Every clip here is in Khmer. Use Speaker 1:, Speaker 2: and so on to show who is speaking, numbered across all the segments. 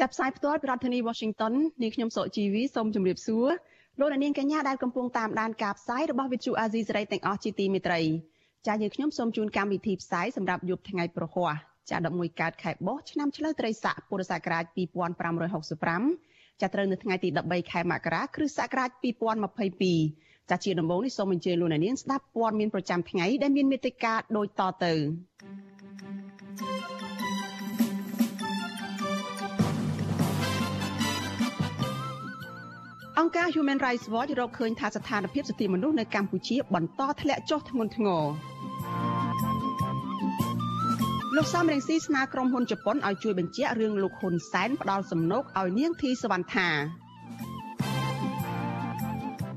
Speaker 1: ចាប់ផ្សាយផ្ទាល់ពីរដ្ឋធានី Washington នាងខ្ញុំសុកជីវីសូមជម្រាបសួរលោកអ្នកនាងកញ្ញាដែលកំពុងតាមដានការផ្សាយរបស់ Vuthu Azizi Serai ទាំងអស់ជាទីមេត្រីចា៎យើងខ្ញុំសូមជូនកម្មវិធីផ្សាយសម្រាប់យប់ថ្ងៃប្រហ័សចា11កើតខែបោះឆ្នាំឆ្លូវត្រីស័កពុរសករាជ2565ចាត្រូវនៅថ្ងៃទី13ខែមករាគ្រិស្តសករាជ2022ចាជាដំបូងនេះសូមអញ្ជើញលោកអ្នកនាងស្ដាប់ព័ត៌មានប្រចាំថ្ងៃដែលមានមេត្តាដូចតទៅ អង្គការ Human Rights Watch រកឃើញថាស្ថានភាពសិទ្ធិមនុស្សនៅកម្ពុជាបន្តធ្លាក់ចុះធ្ងន់ធ្ងរលោកសំរងស៊ីស្នើក្រុមហ៊ុនជប៉ុនឲ្យជួយបញ្ជាក់រឿងលោកហ៊ុនសែនផ្ដាល់សំណូកឲ្យនាងធីសវណ្ណថា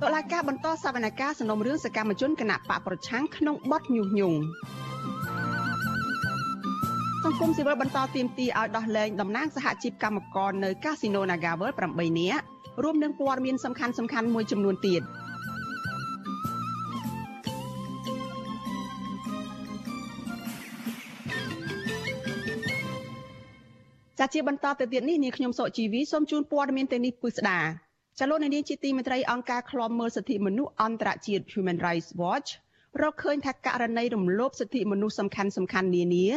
Speaker 1: តុលាការបន្តសវនកម្មសំណុំរឿងសកម្មជនគណៈបកប្រឆាំងក្នុងបទញុះញង់ សង្គមស៊ីវិលបន្តទាមទារឲ្យដោះលែងតំណាងសហជីពកម្មករនៅកាស៊ីណូ Nagavel 8នាក់រួមនឹងព័ត៌មានសំខាន់សំខាន់មួយចំនួនទៀត។ចាជាបន្តទៅទៀតនេះនាងខ្ញុំសុជីវីសូមជូនព័ត៌មានទាំងនេះពិស្ដាចលនានាងជាទីមេត្រីអង្គការឃ្លាំមើលសិទ្ធិមនុស្សអន្តរជាតិ Human Rights Watch រកឃើញថាករណីរំលោភសិទ្ធិមនុស្សសំខាន់សំខាន់នានា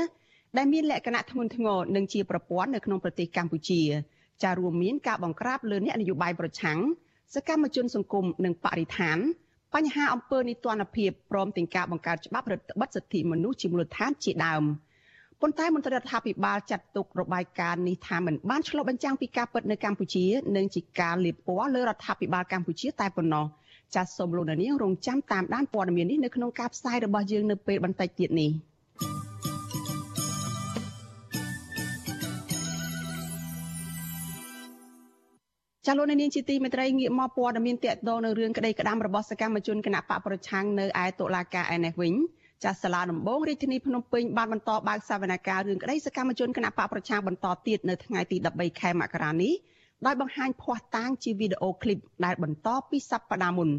Speaker 1: ដែលមានលក្ខណៈធ្ងន់ធ្ងរនិងជាប្រព័ន្ធនៅក្នុងប្រទេសកម្ពុជាចារួមមានការបង្ក្រាបលើអ្នកនយោបាយប្រឆាំងសកម្មជនសង្គមនិងបរិស្ថានបញ្ហាអំពើនីតិរដ្ឋភាពព្រមទាំងការបង្កើតច្បាប់រដ្ឋបិទសិទ្ធិមនុស្សជាមូលដ្ឋានជាដើម។ប៉ុន្តែមន្ត្រីរដ្ឋាភិបាលចាត់ទុករបាយការណ៍នេះថាមិនបានឆ្លុះបញ្ចាំងពីការពិតនៅកម្ពុជានិងជាការលាបពណ៌លើរដ្ឋាភិបាលកម្ពុជាតែប៉ុណ្ណោះចាសសូមលោកនាងរងចាំតាមដានព័ត៌មាននេះនៅក្នុងការផ្សាយរបស់យើងនៅពេលបន្តិចទៀតនេះ ចាលោកនាងជាទីមេត្រីងាកមកព័ត៌មានតកតងនឹងរឿងក្តីក្តាំរបស់សកម្មជនគណៈបកប្រឆាំងនៅឯតុលាការឯនេះវិញចាស់សាលាដំបងរាជធានីភ្នំពេញបានបន្តបើកសវនកម្មរឿងក្តីសកម្មជនគណៈបកប្រជាបន្តទៀតនៅថ្ងៃទី13ខែមករានេះដោយបង្ហាញភ័ស្តុតាងជាវីដេអូឃ្លីបដែលបន្តពីសប្តាហ៍មុន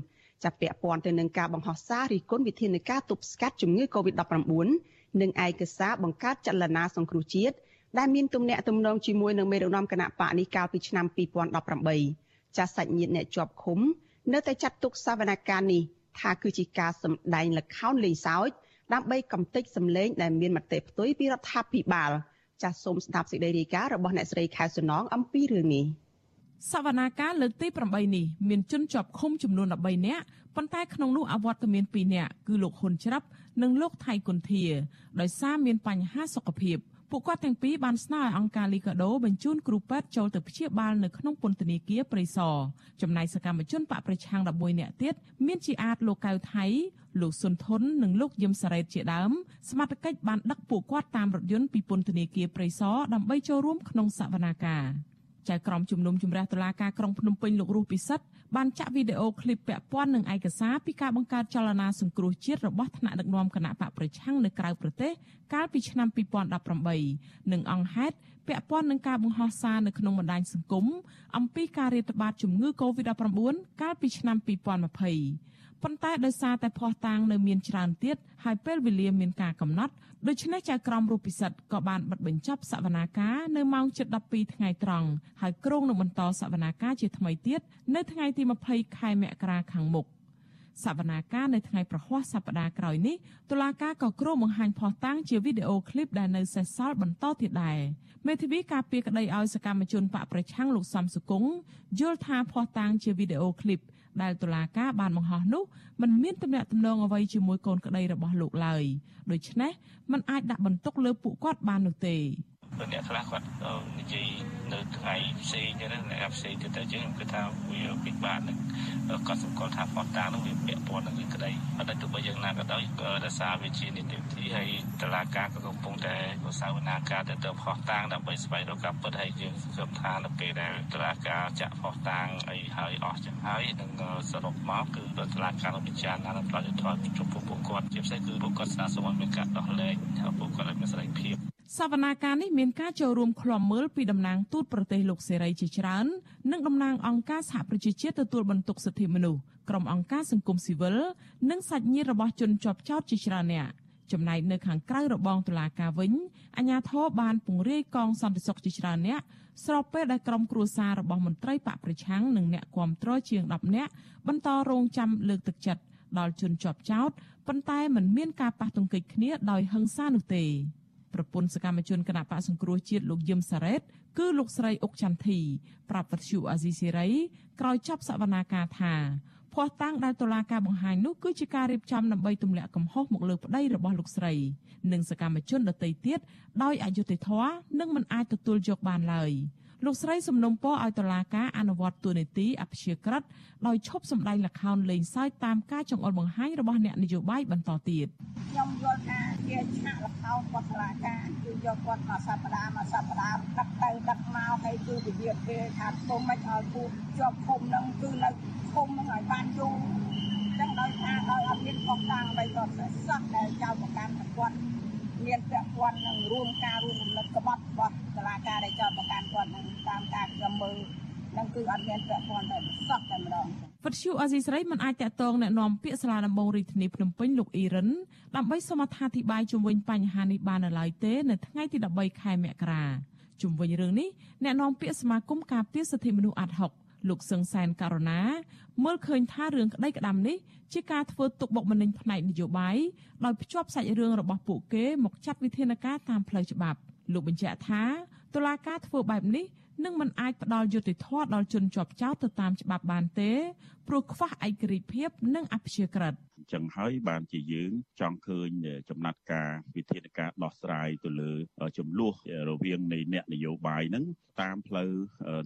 Speaker 1: ចាប់ពាក់ព័ន្ធទៅនឹងការបង្ហោះសាររីគុណវិធានការទប់ស្កាត់ជំងឺ Covid-19 និងឯកសារបង្កើតចលនាសង្គ្រោះជាតិ ដែលមានទំនាក់ទំនងជាមួយនឹងមេដឹកនាំគណៈបកនេះកាលពីឆ្នាំ2018ចាស់សាច់ញាតិអ្នកជាប់ឃុំ នៅតែចាត់ទុកសវនកម្មនេះថាគឺជាការសម្ដែងល្ខោនលេងសើចដើម្បីកំទេចសម្លេងដែលមានមតិផ្ទុយពីរដ្ឋាភិបាលចាសសូមស្ដាប់សេចក្តីរាយការណ៍របស់អ្នកស្រីខែសុណងអំពីរឿងនេះ
Speaker 2: សវនាការលើកទី8នេះមានជនជាប់ឃុំចំនួន13នាក់ប៉ុន្តែក្នុងនោះអវត្តមាន2នាក់គឺលោកហ៊ុនច្រាប់និងលោកថៃគុន្ធា ដោយសារមានបញ្ហាសុខភាព ពួកគាត់ទាំងពីរបានស្នើឲ្យអង្គការលីកាដូបញ្ជូនគ្រូពេទ្យចូលទៅព្យាបាលនៅក្នុងពន្ធនាគារព្រៃសរចំណែកសកម្មជនបកប្រឆាំង11នាក់ទៀតមានជាអាចលោកកៅថៃលោកសុនធុននិងលោកយឹមសារ៉េតជាដើមសមត្ថកិច្ចបានដឹកពួកគាត់តាមរថយន្តពីពន្ធនាគារព្រៃសរដើម្បីចូលរួមក្នុងសវនាការ ចៅក្រមជំនុំជម្រះតុលាការក្រុងភ្នំពេញលោករស់ពិសិដ្ឋបានចាក់វីដេអូឃ្លីបពាក់ព័ន្ធនឹងឯកសារពីការបង្កើតចលនាសង្គ្រោះជាតិរបស់ថ្នាក់ដឹកនាំគណៈបកប្រឆាំងនៅក្រៅប្រទេសកាលពីឆ្នាំ2018និងអង្គហេតុពាក់ព័ន្ធនឹងការបង្ហោះសារនៅក្នុងបណ្ដាញសង្គមអំពីការរាតត្បាតជំងឺ Covid-19 កាលពីឆ្នាំ2020 ប៉ុន្តែដោយសារតែភ័ស្តុតាងនៅមានច្រើនទៀតហើយពេលវេលាមានការកំណត់ដូច្នេះចៅក្រមរូបពិសិដ្ឋក៏បានបិទបញ្ចប់សវនាការនៅម៉ោង7:12ថ្ងៃត្រង់ហើយក្រុងនឹងបន្តសវនាការជាថ្មីទៀតនៅថ្ងៃទី20ខែមករាខាងមុខសវនាការនៅថ្ងៃប្រហ័សសប្តាហ៍ក្រោយនេះតុលាការក៏គ្រោងបង្ហាញភស្តុតាងជាវីដេអូឃ្លីបដែលនៅសេសសល់បន្តទៀតដែរមេធាវីការពារក្តីឲ្យសកម្មជនបកប្រឆាំងលោកសំសុគង្គយល់ថាភស្តុតាងជាវីដេអូឃ្លីប ដែលតុលាការបានបង្ហោះនោះมันមានទំនាក់ទំនងអ្វីជាមួយកូនក្តីរបស់លោកឡើយដូច្នេះมันអាចដាក់បន្ទុកលើពួកគាត់បាននោះទេ
Speaker 3: អ្នកខ្លះគាត់និយាយនៅថ្ងៃផ្សេងទៅអ្នកផ្សេងទៅទៅចឹងខ្ញុំគិតថាវាពិបាកនឹងគាត់សម្គាល់ថាផតតានឹងវាពាក់ព័ន្ធនឹងរឿងក្តីអត់តែទោះបីយ៉ាងណាក៏ដោយក៏ដោយសារវាជានីតិវិធីហើយតឡាការក៏កំពុងតែឧស្សាហនាការទៅទៅផតតាងដើម្បីស្វែងរកការពិតហើយយើងសង្ឃឹមថានៅពេលដែលតឡាការចាក់ផតតាងអីហើយអស់ចឹងហើយនឹងសរុបមកគឺតឡាការនឹងពិចារណានិងប្រតិធម៌ចំពោះពួកគាត់ជាពិសេសគឺពួកគាត់ស្នើសុំឲ្យមានការដោះលែងហើយពួកគាត់ឲ្យមានសេរីភាព
Speaker 2: សវនាការនេះមានការចូលរួមឃ្លាំមើលពីតំណាងទូតប្រទេសលោកសេរីជាច្រើននិងតំណាងអង្គការសហប្រជាជាតិទទួលបន្ទុកសិទ្ធិមនុស្សក្រុមអង្គការសង្គមស៊ីវិលនិងសាច់ញាតិរបស់ជនជាប់ចោតជាច្រើនអ្នកចំណែកនៅខាងក្រៅរបងតុលាការវិញអាជ្ញាធរបានពង្រាយកងសន្តិសុខជាច្រើនអ្នកស្របពេលដែលក្រុមគ្រួសាររបស់មន្ត្រីបកប្រឆាំងនិងអ្នកគាំទ្រជាង10នាក់បន្តរងចាំលើកទឹកចិត្តដល់ជនជាប់ចោតប៉ុន្តែមិនមានការប៉ះទង្គិចគ្នាដោយហិង្សានោះទេ ប្រពន្ធសកម្មជនគណៈបកសង្គ្រោះជាតិលោកយឹមសារ៉េតគឺលោកស្រីអុកចន្ទធីប្រាប់វិទ្យុអាស៊ីសេរីក្រោយចប់សវនាការថាភ័ស្តុតាងដែលតុលាការបង្ហាញនោះគឺជាការរៀបចំដើម្បីទម្លាក់កំហុសមកលើប្តីរបស់លោកស្រី និងសកម្មជនដទៃទៀតដោយអយុត្តិធម៌និងមិនអាចទទួលយកបានឡើយ លោកស្រីសំណុំពរឲ្យតុលាការអនុវត្តទូនីតិអព្យាក្រឹតដោយឈប់សម្ដែងល្ខោនលេងសើចតាមការចង្អុលបង្ហាញរបស់អ្នកនយោបាយបន្តទៀត
Speaker 4: ខ្ញុំយល់ថាជាឆាកល្ខោនគាត់តុលាការគឺយកគាត់មកសប្តាហ៍មកសប្តាហ៍ដឹកទៅដឹកមកហើយគឺវិវាទពេលថាគុំមិនឲ្យពូជាប់ឃុំនឹងគឺនៅឃុំនឹងឲ្យបានយូរចឹងដោយថាដោយអត់មានខុសតាំងអ្វីក៏សោះដែលចៅប្រកាន់គាត់មានពាក់ព័ន្ធនឹងរួមការរួមរំលឹកក្បត់របស់ តុលាការដែលចោទប្រកាន់គាត់នឹងតាមការខ្ញុំមើលនឹងគឺអត់មានពាក់ព័ន្ធតែសោះតែម្ដង
Speaker 2: វិទ្យុអាស៊ីសេរីមិនអាចតកតងแนะនាំពាក្យសាលាដំបងរាជធានីភ្នំពេញលោកអ៊ីរិនដើម្បីសូមអត្ថាធិប្បាយជុំវិញបញ្ហានេះបាននៅឡើយទេនៅថ្ងៃទី13ខែមករាជុំវិញរឿងនេះអ្នកនាំពាក្យសមាគមការពារសិទ្ធិមនុស្សអាត់ហុកលោកសឹងសែនករណាមើលឃើញថារឿងក្តីក្តាំនេះជាការធ្វើទុកបុកម្នេញផ្នែកនយោបាយដោយភ្ជាប់សាច់រឿងរបស់ពួកគេមកចាត់វិធានការតាមផ្លូវច្បាប់ លោកបញ្ជាក់ថាតុលាការធ្វើបែបនេះនឹងមិនអាចផ្ដល់យុត្តិធម៌ដល់ជនជាប់ចោទទៅតាមច្បាប់បានទេ ព្រោះខ្វះឯករាជ្យភាព និងអព្យាក្រឹត
Speaker 5: ចឹងហើយបានជាយើងចង់ឃើញចំណាត់ការវិធានការដោះស្រាយទៅលើចំនួនរវាងនៃអ្នកនយោបាយហ្នឹងតាមផ្លូវ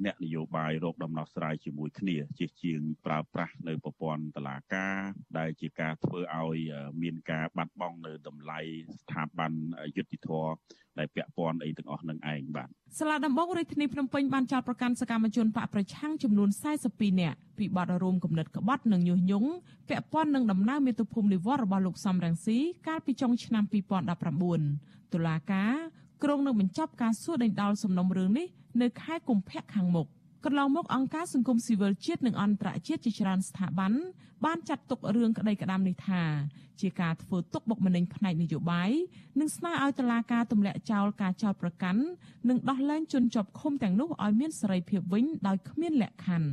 Speaker 5: អ្នកនយោបាយរកដំណោះស្រាយជាមួយគ្នាជាជាងប្រើប្រាស់នៅប្រព័ន្ធតឡាការដែលជាការធ្វើឲ្យមានការបាត់បង់នៅតម្លៃស្ថាប័នយុតិធធដែលពាក់ព័ន្ធអីទាំងអស់នឹងឯងបាទ
Speaker 2: សាលាដំបងរាជធានីភ្នំពេញបានចោទប្រកាន់សកម្មជនបកប្រឆាំងចំនួន42នាក់ ពីបទរួមគំនិតក្បត់និងញុះញង់ពាក់ព័ន្ធនឹងដំណើរមាតុភូមិនិវត្តរបស់លោកសំរងស៊ីកាលពីចុងឆ្នាំ2019តុលាការក្រុងនឹងបញ្ចប់ការសួរដេញដោលសំណុំរឿងនេះនៅខែកុម្ភៈខាងមុខកន្លងមកអង្គការសង្គមស៊ីវិលជាតិនិងអន្តរជាតិជាច្រើនស្ថាប័នបានចាត់ទុករឿងក្តីក្តាំនេះថាជាការធ្វើទុកបុកម្នេញផ្នែកនយោបាយនិងស្នើឲ្យតុលាការទម្លាក់ចោលការចោទប្រកាន់និងដោះលែងជនជាប់ឃុំទាំងនោះឲ្យមានសេរីភាពវិញដោយគ្មានលក្ខខណ្ឌ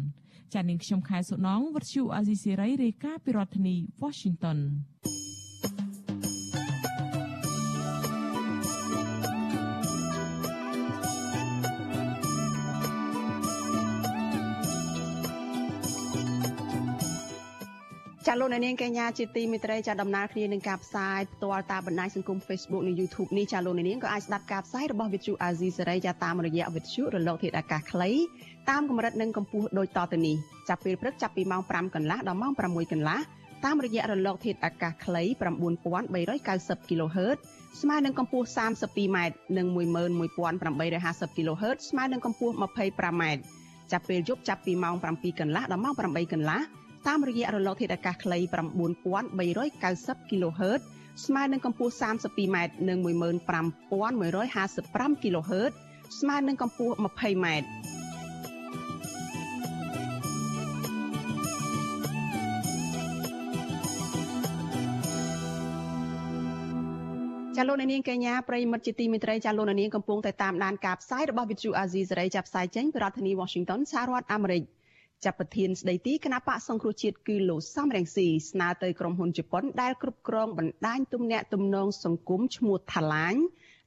Speaker 2: ចា៎នាងខ្ញុំខែសុណងវັດឈូអាស៊ីសេរីរាយការណ៍ពីរដ្ឋធានី Washington
Speaker 1: ចាលោកនាងកញ្ញាជាទីមេត្រីចាដំណើរគ្នានឹងការផ្សាយផ្ទាល់តាមបណ្ដាញសង្គម Facebook និង YouTube នេះចាលោកនាងក៏អាចស្ដាប់ការផ្សាយរបស់ Vithu Azizi សេរីចាតាមរយៈ Vithu រលកធាតុអាកាសខ្លី តាមកម្រិតនិងកម្ពស់ដូចតទៅនេះចាប់ពេលព្រឹកចាប់ពីម៉ោង5កន្លះដល់ម៉ោង6កន្លះតាមរយៈរលកធាតុអាកាសខ្លី9390 kHz ស្មើនឹងកម្ពស់ 32m និង11850 kHz ស្មើនឹងកម្ពស់ 25m ចាប់ពេលយប់ចាប់ពីម៉ោង7កន្លះដល់ម៉ោង8កន្លះតាមរយៈរលកធាតុអាកាសខ្លី9390 kHz ស្មើនឹងកម្ពស់ 32m និង15155 kHz ស្មើនឹងកម្ពស់ 20m ចាលោកនាងកញ្ញាប្រិមិត្តជាទីមេត្រីចាលោកនាងកំពុងតែតាមដានការផ្សាយរបស់ Vithu Azizi សេរីចាប់ផ្សាយចេញពីរដ្ឋធានី Washington សហរដ្ឋអាមេរិក។ចាប់ប្រធានស្ដីទីគណៈបកសង្គ្រោះជាតិគឺលោកសំរងស៊ីស្នើទៅក្រុមហ៊ុនជប៉ុនដែលគ្រប់គ្រងបណ្ដាញទំនាក់ទំនងសង្គមឈ្មោះថាឡាញ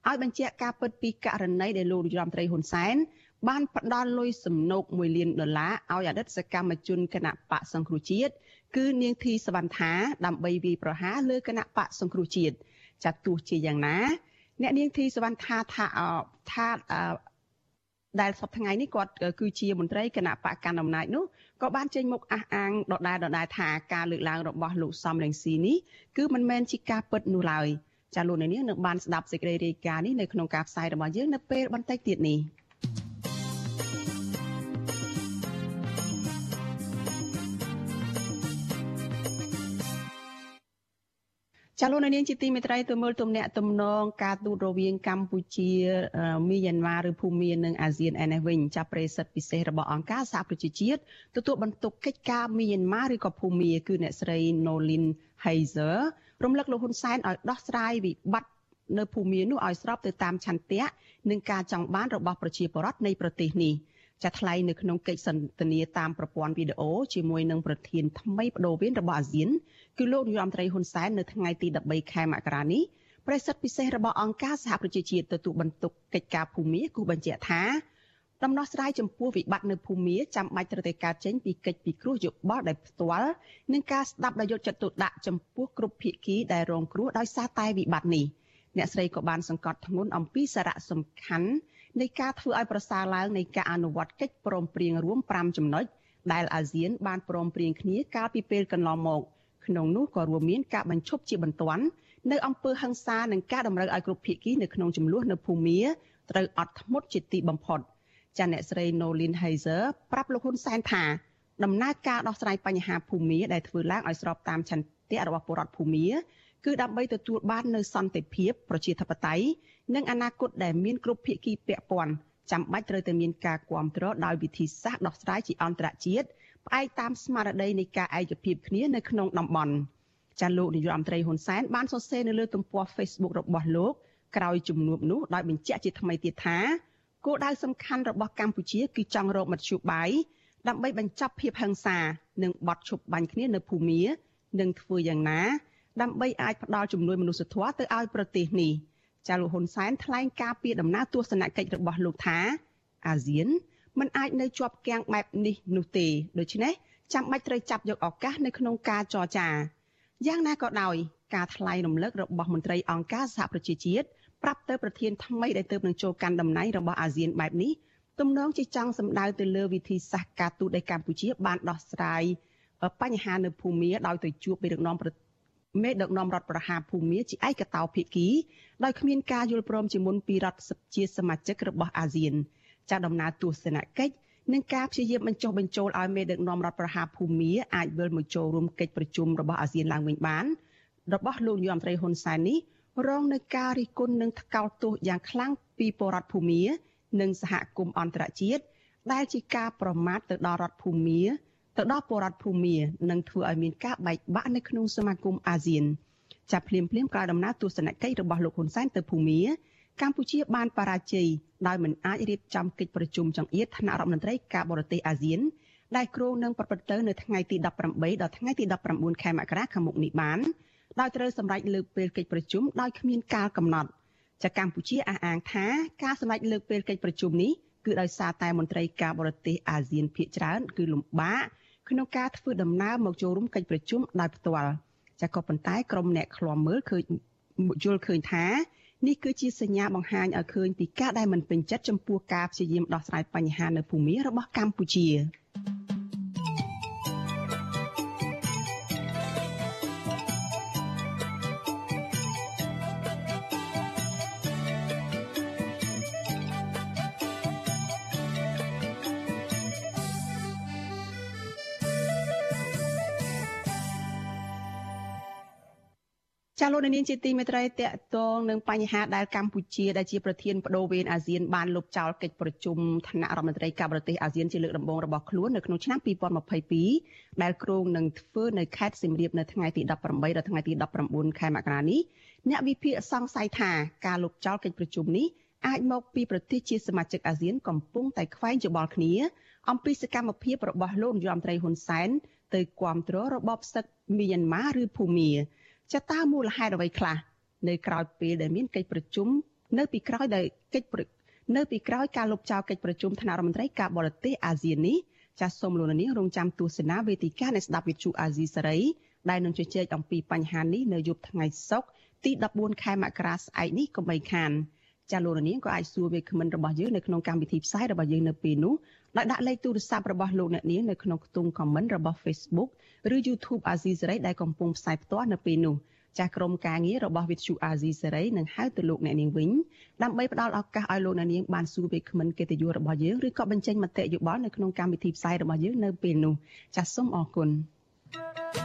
Speaker 1: ឲ្យបញ្ជាក់ការពិតពីករណីដែលលោករដ្ឋមន្ត្រីហ៊ុនសែនបានផ្ដល់លុយសំណូក1លានដុល្លារឲ្យអតីតសកម្មជនគណៈបកសង្គ្រោះជាតិគឺនាងធីសវណ្ណថាដើម្បីវាយប្រហារលើគណៈបកសង្គ្រោះជាតិ ចាត់ទោះជាយ៉ាងណា អ្នកនាងធីសវណ្ណថាថាថាដែលសពថ្ងៃនេះគាត់គឺជាមន្ត្រីគណៈបកកណ្ដាលអំណាចនោះក៏បានចេញមុខអះអាងដដែលដដែលថាការលើកឡើងរបស់លោកសំរងស៊ីនេះគឺមិនមែនជាការពិតនោះឡើយចាលោកនាងនឹងបានស្ដាប់សេចក្តីរាយការណ៍នេះនៅក្នុងការផ្សាយរបស់យើងនៅពេលបន្តិចទៀតនេះ ចាលោកនាងជាទីមេត្រីទៅមើលទំនាក់ទំនងការទូតរវាងកម្ពុជាមីយ៉ាន់ម៉ាឬភូមានិងអាស៊ានឯនេះវិញចាប់ប្រិសិទ្ធពិសេសរបស់អង្គការសហប្រជាជាតិទទួលបន្ទុកកិច្ចការមីយ៉ាន់ម៉ាឬក៏ភូមាគឺអ្នកស្រី Nolin Heiser រំលឹកលោកហ៊ុនសែនឲ្យដោះស្រាយវិបត្តិនៅភូមានោះឲ្យស្របទៅតាមឆន្ទៈនិងការចង់បានរបស់ប្រជាពលរដ្ឋនៃប្រទេសនេះចាត់ថ្លែងនៅក្នុងកិច្ចសន្ទនាតាមប្រព័ន្ធវីដេអូជាមួយនឹងប្រធានថ្មីបដូវវេនរបស់អាស៊ាន គឺលោកនាយរដ្ឋមន្ត្រីហ៊ុនសែននៅថ្ងៃទី13ខែមករានេះប្រសិទ្ធពិសេសរបស់អង្គការសហប្រជាជាតិទទួលបន្ទុកកិច្ចការភូមិគូបញ្ជាក់ថាដំណោះស្រាយចំពោះវិបត្តិនៅភូមិចាំបាច់ត្រូវតែកើតចេញពីកិច្ចពិគ្រោះយោបល់ដែលផ្ទាល់និងការស្ដាប់ដោយយកចិត្តទុកដាក់ចំពោះគ្រប់ភាគីដែលរងគ្រោះដោយសារតែវិបត្តិនេះអ្នកស្រីក៏បានសង្កត់ធ្ងន់អំពីសារៈសំខាន់នៃការធ្វើឲ្យប្រសើរឡើងនៃការអនុវត្តកិច្ចព្រមព្រៀងរួម5ចំណុចដែលអាស៊ានបានព្រមព្រៀងគ្នាកាលពីពេលកន្លងមក ក្នុងនោះក៏រួមមានការបញ្ឈប់ជាបន្ទាន់នៅអំពើហិង្សានិងការតម្រូវឲ្យគ្រប់ភាគីនៅក្នុងចំនួននៅភូមាត្រូវអត់ធ្មត់ជាទីបំផុតចាអ្នកស្រី Nolin Heiser ប្រាប់លោកហ៊ុនសែនថាដំណើរការដោះស្រាយបញ្ហាភូមិដែលធ្វើឡើងឲ្យស្របតាមឆន្ទៈរបស់ពលរដ្ឋភូមិគឺដើម្បីទទួលបាននូវសន្តិភាពប្រជាធិបតេយ្យនិងអនាគតដែលមានគ្រប់ភាគីពាក់ព័ន្ធចាំបាច់ត្រូវតែមានការគ្រប់គ្រងដោយវិធីសាស្ត្រដោះស្រាយជាអន្តរជាតិ ផ្អែកតាមស្មារតីនៃការឯកភាពគ្នានៅក្នុងតំបន់ចាលោកនាយករដ្ឋមន្ត្រីហ៊ុនសែនបានសរសេរនៅលើទំព័រ Facebook របស់លោកក្រោយជំនួបនោះដោយបញ្ជាក់ជាថ្មីទៀតថាគោលដៅសំខាន់របស់កម្ពុជាគឺចង់រកមធ្យោបាយដើម្បីបញ្ចប់ភាពហិង្សា និងបទឈប់បាញ់គ្នានៅភូមានិងធ្វើយ៉ាងណា ដើម្បីអាចផ្ដល់ជំនួយមនុស្សធម៌ទៅឲ្យប្រទេសនេះចាលោកហ៊ុនសែនថ្លែងការពីដំណើរទស្សនកិច្ចរបស់លោកថាអាស៊ាន មិនអាចនៅជាប់គាំងបែបនេះនោះទេដូច្នេះចាំបាច់ត្រូវចាប់យកឱកាសនៅក្នុងការចរចាយ៉ាងណាក៏ដោយការថ្លែងរំលឹករបស់មន្ត្រីអង្គការសហប្រជាជាតិប្រាប់ទៅប្រធានថ្មីដែលទើបនឹងចូលកាន់តំណែងរបស់អាស៊ានបែបនេះទំនងជាចង់សម្ដៅទៅលើវិធីសាស្ត្រការទូតដែលកម្ពុជាបានដោះស្រាយបញ្ហានៅភូមាដោយទៅជួបមេដឹកនាំមេដឹកនាំរដ្ឋប្រហារភូមាជាឯកតោភាគីដោយគ្មានការយល់ព្រមជាមុនពីរដ្ឋជាសមាជិករបស់អាស៊ាន ចាត់ដំណើរទស្សនកិច្ចនិងការព្យាយាមបញ្ចុះបញ្ចូលឲ្យមេដឹកនាំរដ្ឋប្រហារភូមាអាចវិលមកចូលរួមកិច្ចប្រជុំរបស់អាស៊ានឡើងវិញបានរបស់លោកនាយរដ្ឋមន្ត្រីហ៊ុនសែននេះរងនឹងការរិះគន់និងថ្កោលទោសយ៉ាងខ្លាំងពីបរដ្ឋភូមា និងសហគមន៍អន្តរជាតិដែលជាការប្រមាថទៅដល់រដ្ឋភូមាទៅដល់បរដ្ឋភូមានិងធ្វើឲ្យមានការបែកបាក់នៅក្នុងសមាគមអាស៊ានចាប់ភ្លាមភ្លាមក្រោយដំណើរទស្សនកិច្ចរបស់លោកហ៊ុនសែនទៅភូមា កម្ពុជាបានបរាជ័យដោយមិនអាចរៀបចំកិច្ចប្រជុំចង្អៀតថ្នាក់រដ្ឋមន្ត្រីការបរទេសអាស៊ានដែលគ្រោងនឹងប្រព្រឹត្តទៅនៅថ្ងៃទី18ដល់ថ្ងៃទី19ខែមករាខាងមុខនេះបានដោយត្រូវសម្រេចលើកពេលកិច្ចប្រជុំដោយគ្មានកាលកំណត់ចាកម្ពុជាអះអាងថាការសម្រេចលើកពេលកិច្ចប្រជុំនេះគឺដោយសារតែមន្ត្រីការបរទេសអាស៊ានភាគច្រើនគឺលំបាកក្នុងការធ្វើដំណើរមកចូលរួមកិច្ចប្រជុំដោយផ្ទាល់ចាក៏ប៉ុន្តែក្រុមអ្នកឃ្លាំមើលឃើញយល់ឃើញថា នេះគឺជាសញ្ញាបង្ហាញឲ្យឃើញពីការដែលមិនពេញចិត្តចំពោះការព្យាយាមដោះស្រាយបញ្ហានៅភូមិរបស់កម្ពុជា។ ចាលោកនាងជាទីមេត្រីតកតងនឹងបញ្ហាដែលកម្ពុជាដែលជាប្រធានបដូវវេនអាស៊ានបានលុបចោលកិច្ចប្រជុំថ្នាក់រដ្ឋមន្ត្រីការបរទេសអាស៊ានជាលើកដំបូងរបស់ខ្លួននៅក្នុងឆ្នាំ2022ដែលគ្រោងនឹងធ្វើនៅខេត្តសៀមរាបនៅថ្ងៃទី18ដល់ថ្ងៃទី19ខែមករានេះអ្នកវិភាគសង្ស័យថាការលុបចោលកិច្ចប្រជុំនេះអាចមកពីប្រទេសជាសមាជិកអាស៊ានកំពុងតែខ្វែងយោបល់គ្នាអំពីសកម្មភាពរបស់លោកនាយរដ្ឋមន្ត្រីហ៊ុនសែនទៅគាំទ្ររបបសឹកមីយ៉ាន់ម៉ាឬភូមា ចតើមូលហេតុអ្វីខ្លះនៅក្រៅពេលដែលមានកិច្ចប្រជុំនៅពីក្រោយដែលកិច្ចនៅពីក្រោយការលុបចោលកិច្ចប្រជុំថ្នាក់រដ្ឋមន្ត្រីការបរទេសអាស៊ាននេះចាសសូមលោកនាងរងចាំទស្សនាវេទិកានៃស្ដាប់វិទ្យុអាស៊ីសេរីដែលនឹងជជែកអំពីបញ្ហានេះនៅយប់ថ្ងៃសុក្រទី14ខែមករាស្អែកនេះកុំបីខានចាលោករនាងក៏អាចសួរវាគ្មិនរបស់យើងនៅក្នុងកម្មវិធីផ្សាយរបស់យើងនៅពេលនោះ ដោយដាក់លេខទូរស័ព្ទរបស់លោកអ្នកនាងនៅក្នុងខ្ទង់ comment របស់ Facebook ឬ YouTube Azizi Saray ដែលកំពុងផ្សាយផ្ទាល់នៅពេលនោះចាស់ក្រុមការងាររបស់វិទ្យុ Azizi Saray នឹងហៅទៅលោកអ្នកនាងវិញដើម្បីផ្ដល់ឱកាសឲ្យលោកអ្នកនាងបានសួរវាគ្មិនកិត្តិយសរបស់យើងឬក៏បញ្ចេញមតិយោបល់នៅក្នុងកម្មវិធីផ្សាយរបស់យើងនៅពេលនោះចាសសូមអរគុណ thank you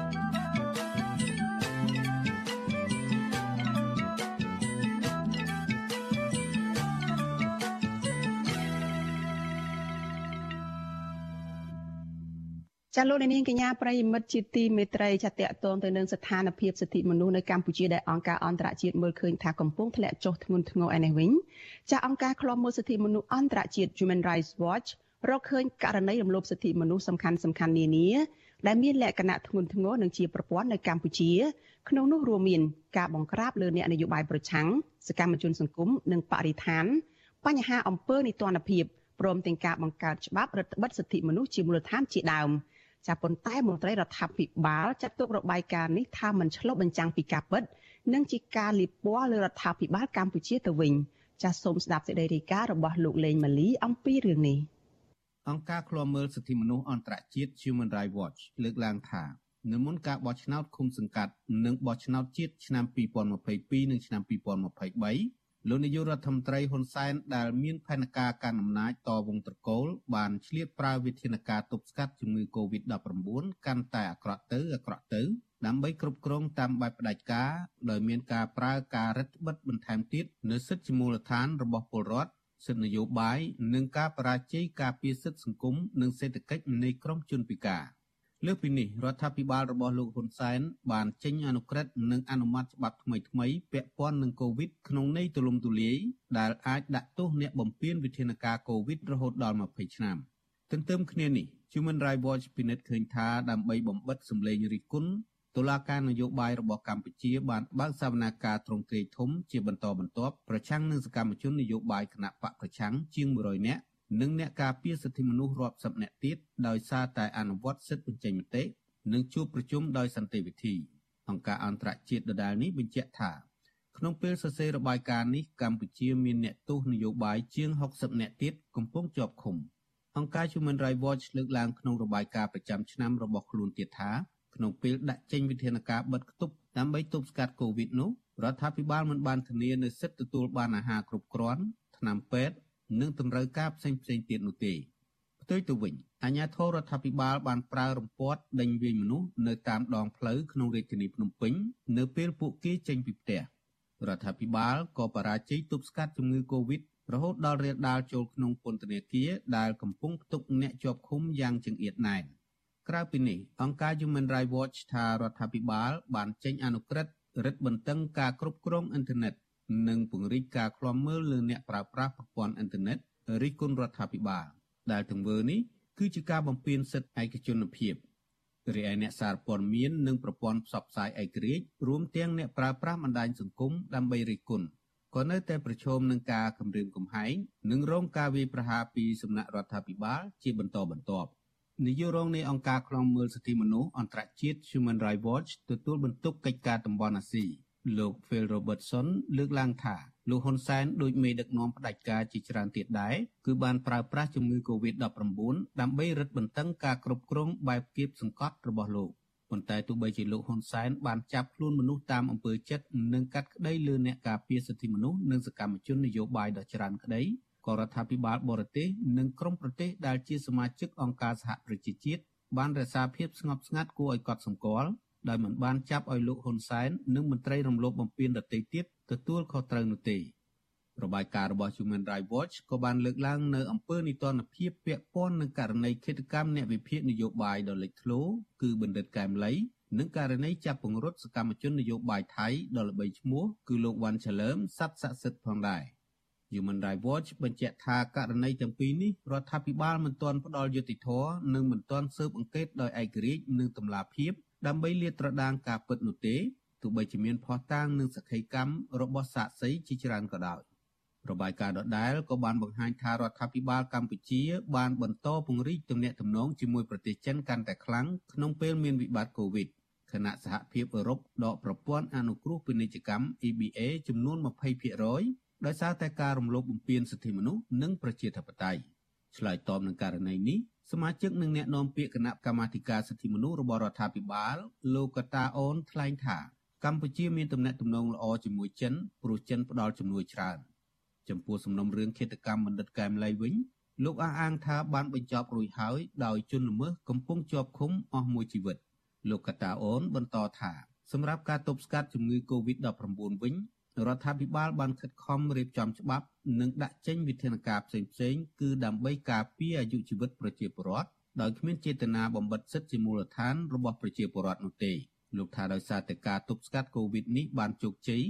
Speaker 1: ចាលោកនាងកញ្ញាប្រិយមិត្តជាទីមេត្រីចាតកតងទៅនឹងស្ថានភាពសិទ្ធិមនុស្សនៅកម្ពុជាដែលអង្គការអន្តរជាតិមើលឃើញថាកំពុងធ្លាក់ចុះធ្ងន់ធ្ងរឯនេះវិញចាអង្គការឃ្លាំមើលសិទ្ធិមនុស្សអន្តរជាតិ Human Rights Watch រកឃើញករណីរំលោភសិទ្ធិមនុស្សសំខាន់សំខាន់នានាដែលមានលក្ខណៈធ្ងន់ធ្ងរនិងជាប្រព័ន្ធនៅកម្ពុជា ក្នុងនោះរួមមានការបង្ក្រាបលើអ្នកនយោបាយប្រឆាំងសកម្មជនសង្គមនិងបរិស្ថាន បញ្ហាអំពើនីតិរដ្ឋភាពព្រមទាំងការបង្កើតច្បាប់រដ្ឋបិទសិទ្ធិមនុស្សជាមូលដ្ឋានជាដើម។ ចាប៉ុន្តែមន្ត្រីរដ្ឋាភិបាលចាត់ទុករបាយការណ៍នេះថាមិនឆ្លុះបញ្ចាំងពីការពិត និងជាការលៀបពណ៌លើរដ្ឋាភិបាលកម្ពុជាទៅវិញចាសសូមស្ដាប់សេចក្តីរាយការណ៍របស់លោកលេងម៉ាលីអំពីរឿងនេះ
Speaker 6: អង្គការឃ្លាំមើលសិទ្ធិមនុស្សអន្តរជាតិ Human Rights Watch លើកឡើងថានៅមុនការបោះឆ្នោតឃុំសង្កាត់និងបោះឆ្នោតជាតិឆ្នាំ2022និងឆ្នាំ2023 លោកនាយករដ្ឋមន្ត្រីហ៊ុនសែនដែលមានផែនការកាន់អំណាចតវងត្រកូលបានឆ្លៀតប្រើវិធានការទប់ស្កាត់ជំងឺ Covid-19 កាន់តែអាក្រក់ទៅអាក្រក់ទៅដើម្បីគ្រប់គ្រងតាមបែបផ្ដាច់ការដោយមានការប្រើការរឹតបន្តឹងបន្ថែមទៀតនៅសិទ្ធិជាមូលដ្ឋានរបស់ពលរដ្ឋសិទ្ធិនយោបាយនិងការបរាជ័យការពារសិទ្ធិសង្គមនិងសេដ្ឋកិច្ចនៃក្រុមជនពិការ។ លើពីនេះរដ្ឋាភិបាលរបស់លោកហ៊ុនសែនបានចេញអនុក្រឹត្យនិងអនុម័តច្បាប់ថ្មីៗពាក់ព័ន្ធនឹងកូវីដក្នុងន័យទូលំទូលាយដែលអាចដាក់ទោសអ្នកបំពានវិធានការកូវីដរហូតដល់20ឆ្នាំទន្ទឹមគ្នានេះ Human Rights Watch ពិនិត្យឃើញថាដើម្បីបំបិតសម្លេងរិះគន់តុលាការនយោបាយរបស់កម្ពុជាបានបើកសវនាការទ្រង់ទ្រាយធំជាបន្តបន្ទាប់ប្រឆាំងនឹងសកម្មជននយោបាយគណៈបកប្រឆាំងជាង100នាក់ និងអ្នកការពារសិទ្ធិមនុស្សរាប់សិបនាក់ទៀតដោយសារតែអនុវត្តសិទ្ធិបញ្ចេញមតិនិងជួបប្រជុំដោយសន្តិវិធីអង្គការអន្តរជាតិដដែលនេះបញ្ជាក់ថាក្នុងពេលសរសេររបាយការណ៍នេះកម្ពុជាមានអ្នកទោសនយោបាយជាង60នាក់ទៀតកំពុងជាប់ឃុំអង្គការ Human Rights Watch លើកឡើងក្នុងរបាយការណ៍ប្រចាំឆ្នាំរបស់ខ្លួនទៀតថាក្នុងពេលដាក់ចេញវិធានការបិទគប់ដើម្បីទប់ស្កាត់ COVID នោះរដ្ឋាភិបាលមិនបានធានានូវសិទ្ធិទទួលបានអាហារគ្រប់គ្រាន់ថ្នាំពេទ្យ និងតម្រូវការផ្សេងផ្សេងទៀតនោះទេផ្ទុយទៅវិញអាជ្ញាធររដ្ឋាភិបាលបានប្រើរំពាត់ដេញវាយមនុស្សនៅតាមដងផ្លូវក្នុងរាជធានីភ្នំពេញនៅពេលពួកគេចេញពីផ្ទះរដ្ឋាភិបាលក៏បរាជ័យទប់ស្កាត់ជំងឺ Covid រហូតដល់រាលដាលចូលក្នុងពន្ធនាគារដែលកំពុងផ្ទុកអ្នកជាប់ឃុំយ៉ាងចង្អៀតណែនក្រៅពីនេះអង្គការ Human Rights Watch ថារដ្ឋាភិបាលបានចេញអនុក្រឹត្យរឹតបន្តឹងការគ្រប់គ្រងអ៊ីនធឺណិត និងពង្រីកការឃ្លាំមើលលើអ្នកប្រើប្រាស់ប្រព័ន្ធអ៊ីនធឺណិតរិះគន់រដ្ឋាភិបាលដែលទង្វើនេះគឺជាការបំពានសិទ្ធិឯកជនភាពរីឯអ្នកសារព័ត៌មាននិងប្រព័ន្ធផ្សព្វផ្សាយឯករាជ្យរួមទាំងអ្នកប្រើប្រាស់បណ្ដាញសង្គមដើម្បីរិះគន់ក៏នៅតែប្រឈមនឹងការគំរាមកំហែងនិងរងការវាយប្រហារពីសំណាក់រដ្ឋាភិបាលជាបន្តបន្ទាប់នាយករងនៃអង្គការឃ្លាំមើលសិទ្ធិមនុស្សអន្តរជាតិ Human Rights Watch ទទួលបន្ទុកកិច្ចការតំបន់អាស៊ី លោក Phil Robertson លើកឡើងថាលោកហ៊ុនសែនដូចមេដឹកនាំផ្ដាច់ការជាច្រើនទៀតដែរគឺបានប្រើប្រាស់ជំងឺ Covid-19 ដើម្បីរឹតបន្តឹងការគ្រប់គ្រងបែបគៀបសង្កត់របស់លោកប៉ុន្តែទោះបីជាលោកហ៊ុនសែនបានចាប់ខ្លួនមនុស្សតាមអំពើចិត្តនិងកាត់ក្តីលើអ្នកការពារសិទ្ធិមនុស្សនិងសកម្មជននយោបាយដ៏ច្រើនក្តីក៏រដ្ឋាភិបាលបរទេសនិងក្រុមប្រទេសដែលជាសមាជិកអង្គការសហប្រជាជាតិបានរក្សាភាពស្ងប់ស្ងាត់គួរឲ្យកត់សម្គាល់ ដោយមិនបានចាប់ឲ្យលោកហ៊ុនសែននិងមន្ត្រីរំលោភបំពានដទៃទៀតទទួលខុសត្រូវនោះទេរបាយការណ៍របស់ Human Rights Watch ក៏បានលើកឡើងនៅអំពើនីតិរដ្ឋភាពពាក់ព័ន្ធនឹងករណីឃាតកម្មអ្នកវិភាគនយោបាយដ៏លេចធ្លោគឺបណ្ឌិតកែមលីនិងករណីចាប់ពង្រត់សកម្មជននយោបាយថៃដ៏ល្បីឈ្មោះគឺលោកវ៉ាន់ឆលឹមសັດស័ក្តិសិទ្ធផងដែរ Human Rights Watch បញ្ជាក់ថាករណីទាំងពីរនេះរដ្ឋាភិបាលមិនទាន់ផ្ដល់យុត្តិធម៌និងមិនទាន់ស៊ើបអង្កេតដោយឯករាជ្យនិងតម្លាភាព ដើម្បីលាតត្រដាងការពិតនោះទេទោះបីជាមានភស្តុតាងនិងសក្ខីកម្មរបស់សាក្សីជាច្រើនក៏ដោយរបាយការណ៍ដដែលក៏បានបង្ហាញថារដ្ឋាភិបាលកម្ពុជា បានបន្តពង្រីកទំនាក់ទំនងជាមួយប្រទេសចិនកាន់តែខ្លាំងក្នុងពេលមានវិបត្តិកូវីដគណៈសហភាពអឺរ៉ុបដកប្រព័ន្ធអនុគ្រោះពាណិជ្ជកម្ម EBA ចំនួន20%ដោយសារតែការរំលោភបំពានសិទ្ធិមនុស្សនិងប្រជាធិបតេយ្យឆ្លើយតបនឹងករណីនេះ សមាជិកនិងអ្នកនាំពាក្យគណៈកម្មាធិការសិទ្ធិមនុស្សរបស់រដ្ឋាភិបាលលោកកតាអូនថ្លែងថាកម្ពុជាមានទំនាក់ទំនងល្អជាមួយចិនព្រោះចិនផ្ដល់ជំនួយច្រើនចំពោះសំណុំរឿងឃាតកម្មបណ្ឌិតកែមលីវិញលោកអះអាងថាបានបញ្ចប់រួចហើយដោយជនល្មើសកំពុងជាប់ឃុំអស់មួយជីវិតលោកកតាអូនបន្តថាសម្រាប់ការទប់ស្កាត់ជំងឺ Covid-19 វិញ រដ្ឋាភិបាលបានខិតខំរៀបចំច្បាប់និងដាក់ចេញវិធានការផ្សេងៗគឺដើម្បីការពារអាយុជីវិតប្រជាពលរដ្ឋដោយគ្មានចេតនាបំបិទសិទ្ធិជាមូលដ្ឋានរបស់ប្រជាពលរដ្ឋនោះទេលោកថាដោយសារតែការទប់ស្កាត់កូវីដនេះបានជោគជ័យ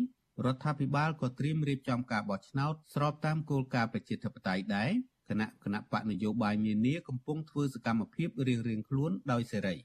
Speaker 6: រដ្ឋាភិបាលក៏ត្រៀមរៀបចំការបោះឆ្នោតស្របតាមគោលការណ៍ប្រជាធិបតេយ្យដែរគណៈគណៈបកនយោបាយនានាកំពុងធ្វើសកម្មភាពរៀងៗខ្លួនដោយសេរី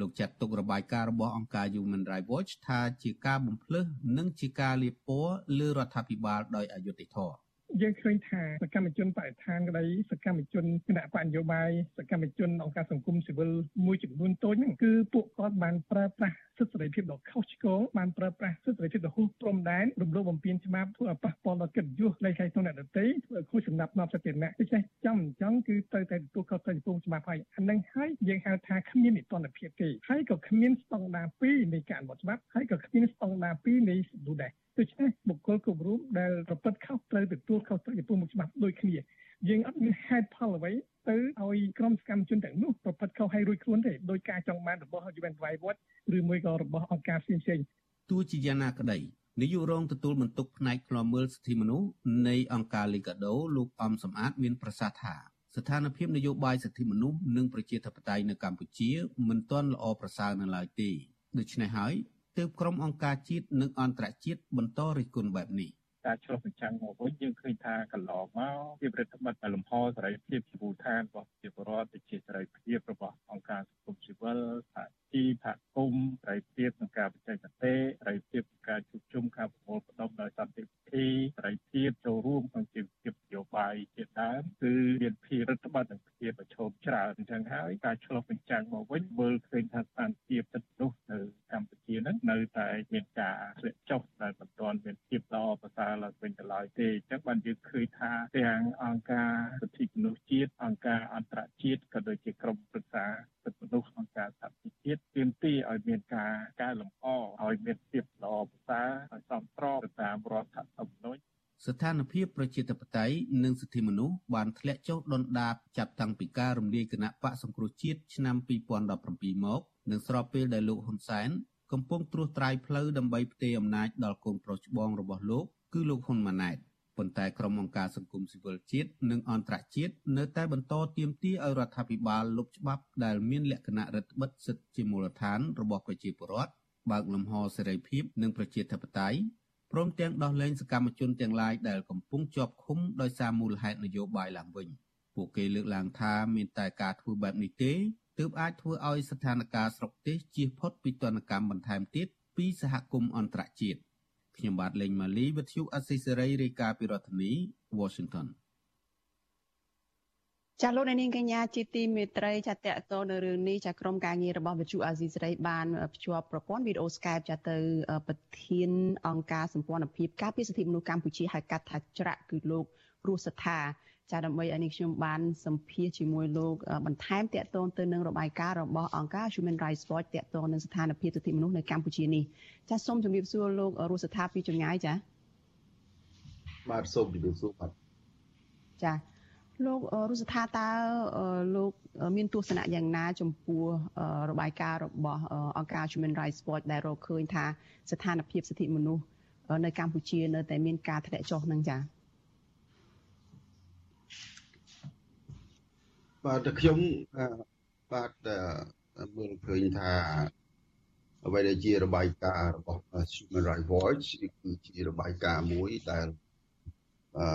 Speaker 6: លោកចាត់ទុករបាយការណ៍របស់អង្គការ Human Rights Watch ថាជាការបំភ្លឺនិងជាការលាបពណ៌លើរដ្ឋាភិបាលដោយអយុត្តិធម៌
Speaker 7: យើងឃើញថាសកម្មជនបរិស្ថានក្តីសកម្មជនគណៈបកនយោបាយសកម្មជនអង្គការសង្គមស៊ីវិលមួយចំនួនតូចហ្នឹងគឺពួកគាត់បានប្រើប្រាស់សិទ្ធិសេរីភាពដ៏ខុសឆ្គងបានប្រើប្រាស់សិទ្ធិសេរីភាពដ៏ហួសព្រំដែនរំលោភបំពានច្បាប់ធ្វើឲ្យប៉ះពាល់ដល់កិត្តិយសនៃខាងក្នុងអ្នកដទៃធ្វើឲ្យខូចសំណាប់នាំសាធារណៈដូច្នេះចំអញ្ចឹងគឺទៅតែទទួលខុសត្រូវចំពោះច្បាប់ហើយអានឹងហើយយើងហៅថាគ្មាននិទានភាពទេហើយក៏គ្មានស្តង់ដារ2នៃការអនុវត្តច្បាប់ហើយក៏គ្មានស្តង់ដារ2នៃសំណួរដែរ ដូច្នេះបុគ្គលគ្រប់រូបដែលប្រព្រឹត្តខុសត្រូវទទួលខុសត្រូវចំពោះមុខច្បាប់ដូចគ្នាយើងអត់មានហេតុផលអ្វីទៅឲ្យក្រុមសកម្មជនទាំងនោះប្រព្រឹត្តខុសឲ្យរួចខ្លួនទេដោយការចង់បានរបស់ UN Rights Watch ឬមួយក៏របស់អង្គការផ្សេងៗ
Speaker 6: ទោះជាយ៉ាងណាក្តីនាយករងទទួលបន្ទុកផ្នែកឃ្លាំមើលសិទ្ធិមនុស្សនៃអង្គការ Liga do លោកអំសំអាតមានប្រសាសន៍ថាស្ថានភាពនយោបាយសិទ្ធិមនុស្សនិងប្រជាធិបតេយ្យនៅកម្ពុជាមិនទាន់ល្អប្រសើរនៅឡើយទេដូច្នេះហើយ ទើបក្រុមអង្គការជាតិនិងអន្តរជាតិបន្តរិះគន់បែបនេះ
Speaker 7: ការឆ្លុះបញ្ចាំងមកវិញយើងឃើញថាកន្លងមកជាប្រតិបត្តិលំហសេរីភាពជាមូលដ្ឋានរបស់ប្រជាពលរដ្ឋជាសេរីភាពរបស់អង្គការសង្គមស៊ីវិលសហ ជីពសហគមន៍សេរីភាពក្នុងការបញ្ចេញមតិសេរីភាពក្នុងការជួបជុំការប្រមូលផ្ដុំដោយសន្តិវិធីសេរីភាពចូលរួមក្នុងជីវភាពនយោបាយជាដើមគឺមានភាពរដ្ឋបတ်និងភាពប្រឈមច្រើនអញ្ចឹងហើយការឆ្លុះបញ្ចាំងមកវិញមើលឃើញថាស្ថានភាពសិទ្ធិមនុស្សនៅកម្ពុជានឹងនៅតែមានការធ្លាក់ចុះដែលមិនទាន់មានភាពល្អប្រសើរឡើងវិញទៅឡើយទេអញ្ចឹងបានយើងឃើញថាទាំងអង្គការសិទ្ធិមនុស្សជាតិអង្គការអន្តរជាតិក៏ដូចជាក្រុមប្រឹក្សា សិទ្ធិមនុស្សអង្គការសហជីវជាតិទាមទារឲ្យមានការកែលម្អឲ្យមានភាពល្អប្រសើរឲ្យសមស្របទៅតាមរដ្ឋធម្មនុញ្ញ
Speaker 6: ស្ថានភាពប្រជាធិបតេយ្យនិងសិទ្ធិមនុស្សបានធ្លាក់ចុះដុនដាបចាប់តាំងពីការរំលាយគណៈបកសង្គ្រោះជាតិឆ្នាំ2017មកនិងស្របពេលដែលលោកហ៊ុនសែនកំពុងត្រួសត្រាយផ្លូវដើម្បីផ្ទេរអំណាចដល់កូនប្រុសច្បងរបស់លោកគឺលោកហ៊ុនម៉ាណែត ប៉ុន្តែក្រុមអង្គការសង្គមស៊ីវិលជាតិនិងអន្តរជាតិនៅតែបន្តទាមទារឲ្យរដ្ឋាភិបាលលុបច្បាប់ដែលមានលក្ខណៈរដ្ឋបិទសិទ្ធិជាមូលដ្ឋានរបស់ប្រជាពលរដ្ឋបើកលំហសេរីភាពនិងប្រជាធិបតេយ្យព្រមទាំងដោះលែងសកម្មជនទាំងឡាយដែលកំពុងជាប់ឃុំដោយសារមូលហេតុនយោបាយឡើងវិញពួកគេលើកឡើងថាមានតែការធ្វើបែបនេះទេទើបអាចធ្វើឲ្យស្ថានភាពស្រុកទេសជៀសផុតពីទណ្ឌកម្មបន្ថែមទៀតពីសហគមន៍អន្តរជាតិ ខ្ញុំបាទលេងម៉ាលីវិទ្យុអស៊ីសេរីរាយការណ៍ពីរដ្ឋធានី Washington
Speaker 1: ចាលោកនាងកញ្ញាជាទីមេត្រីចាតកតនៅរឿងនេះចាក្រុមការងាររបស់វិទ្យុអាស៊ីសេរីបានភ្ជាប់ប្រព័ន្ធវីដេអូ Skype ចាទៅប្រធានអង្គការសម្ព័ន្ធភាពការពារសិទ្ធិមនុស្សកម្ពុជាហៅកាត់ថាច្រាក់គឺលោករស់សថា ចាដើម្បីឲ្យនេះខ្ញុំបានសម្ភាសជាមួយលោកបន្ថែមតកតងទៅនឹងរបាយការណ៍របស់អង្គការ Human Rights Watch តកតងនឹងស្ថានភាពសិទ្ធិមនុស្សនៅកម្ពុជានេះចាសូមជម្រាបសួរលោករស់ស្ថាពីចម្ងាយចា
Speaker 8: បាទសូមជម្រាបសួរបាទ
Speaker 1: ចាលោករស់ស្ថាតើលោកមានទស្សនៈយ៉ាងណា ចំពោះរបាយការណ៍របស់អង្គការ Human Rights Watch ដែលរកឃើញថាស្ថានភាពសិទ្ធិមនុស្សនៅកម្ពុជានៅតែមានការធ្លាក់ចុះនឹងចា៎
Speaker 8: បាទខ្ញុំបាទមើលឃើញថាអ្វីដែលជារបាយការណ៍របស់ Human Rights Watch គឺជារបាយការណ៍មួយដែលអឺ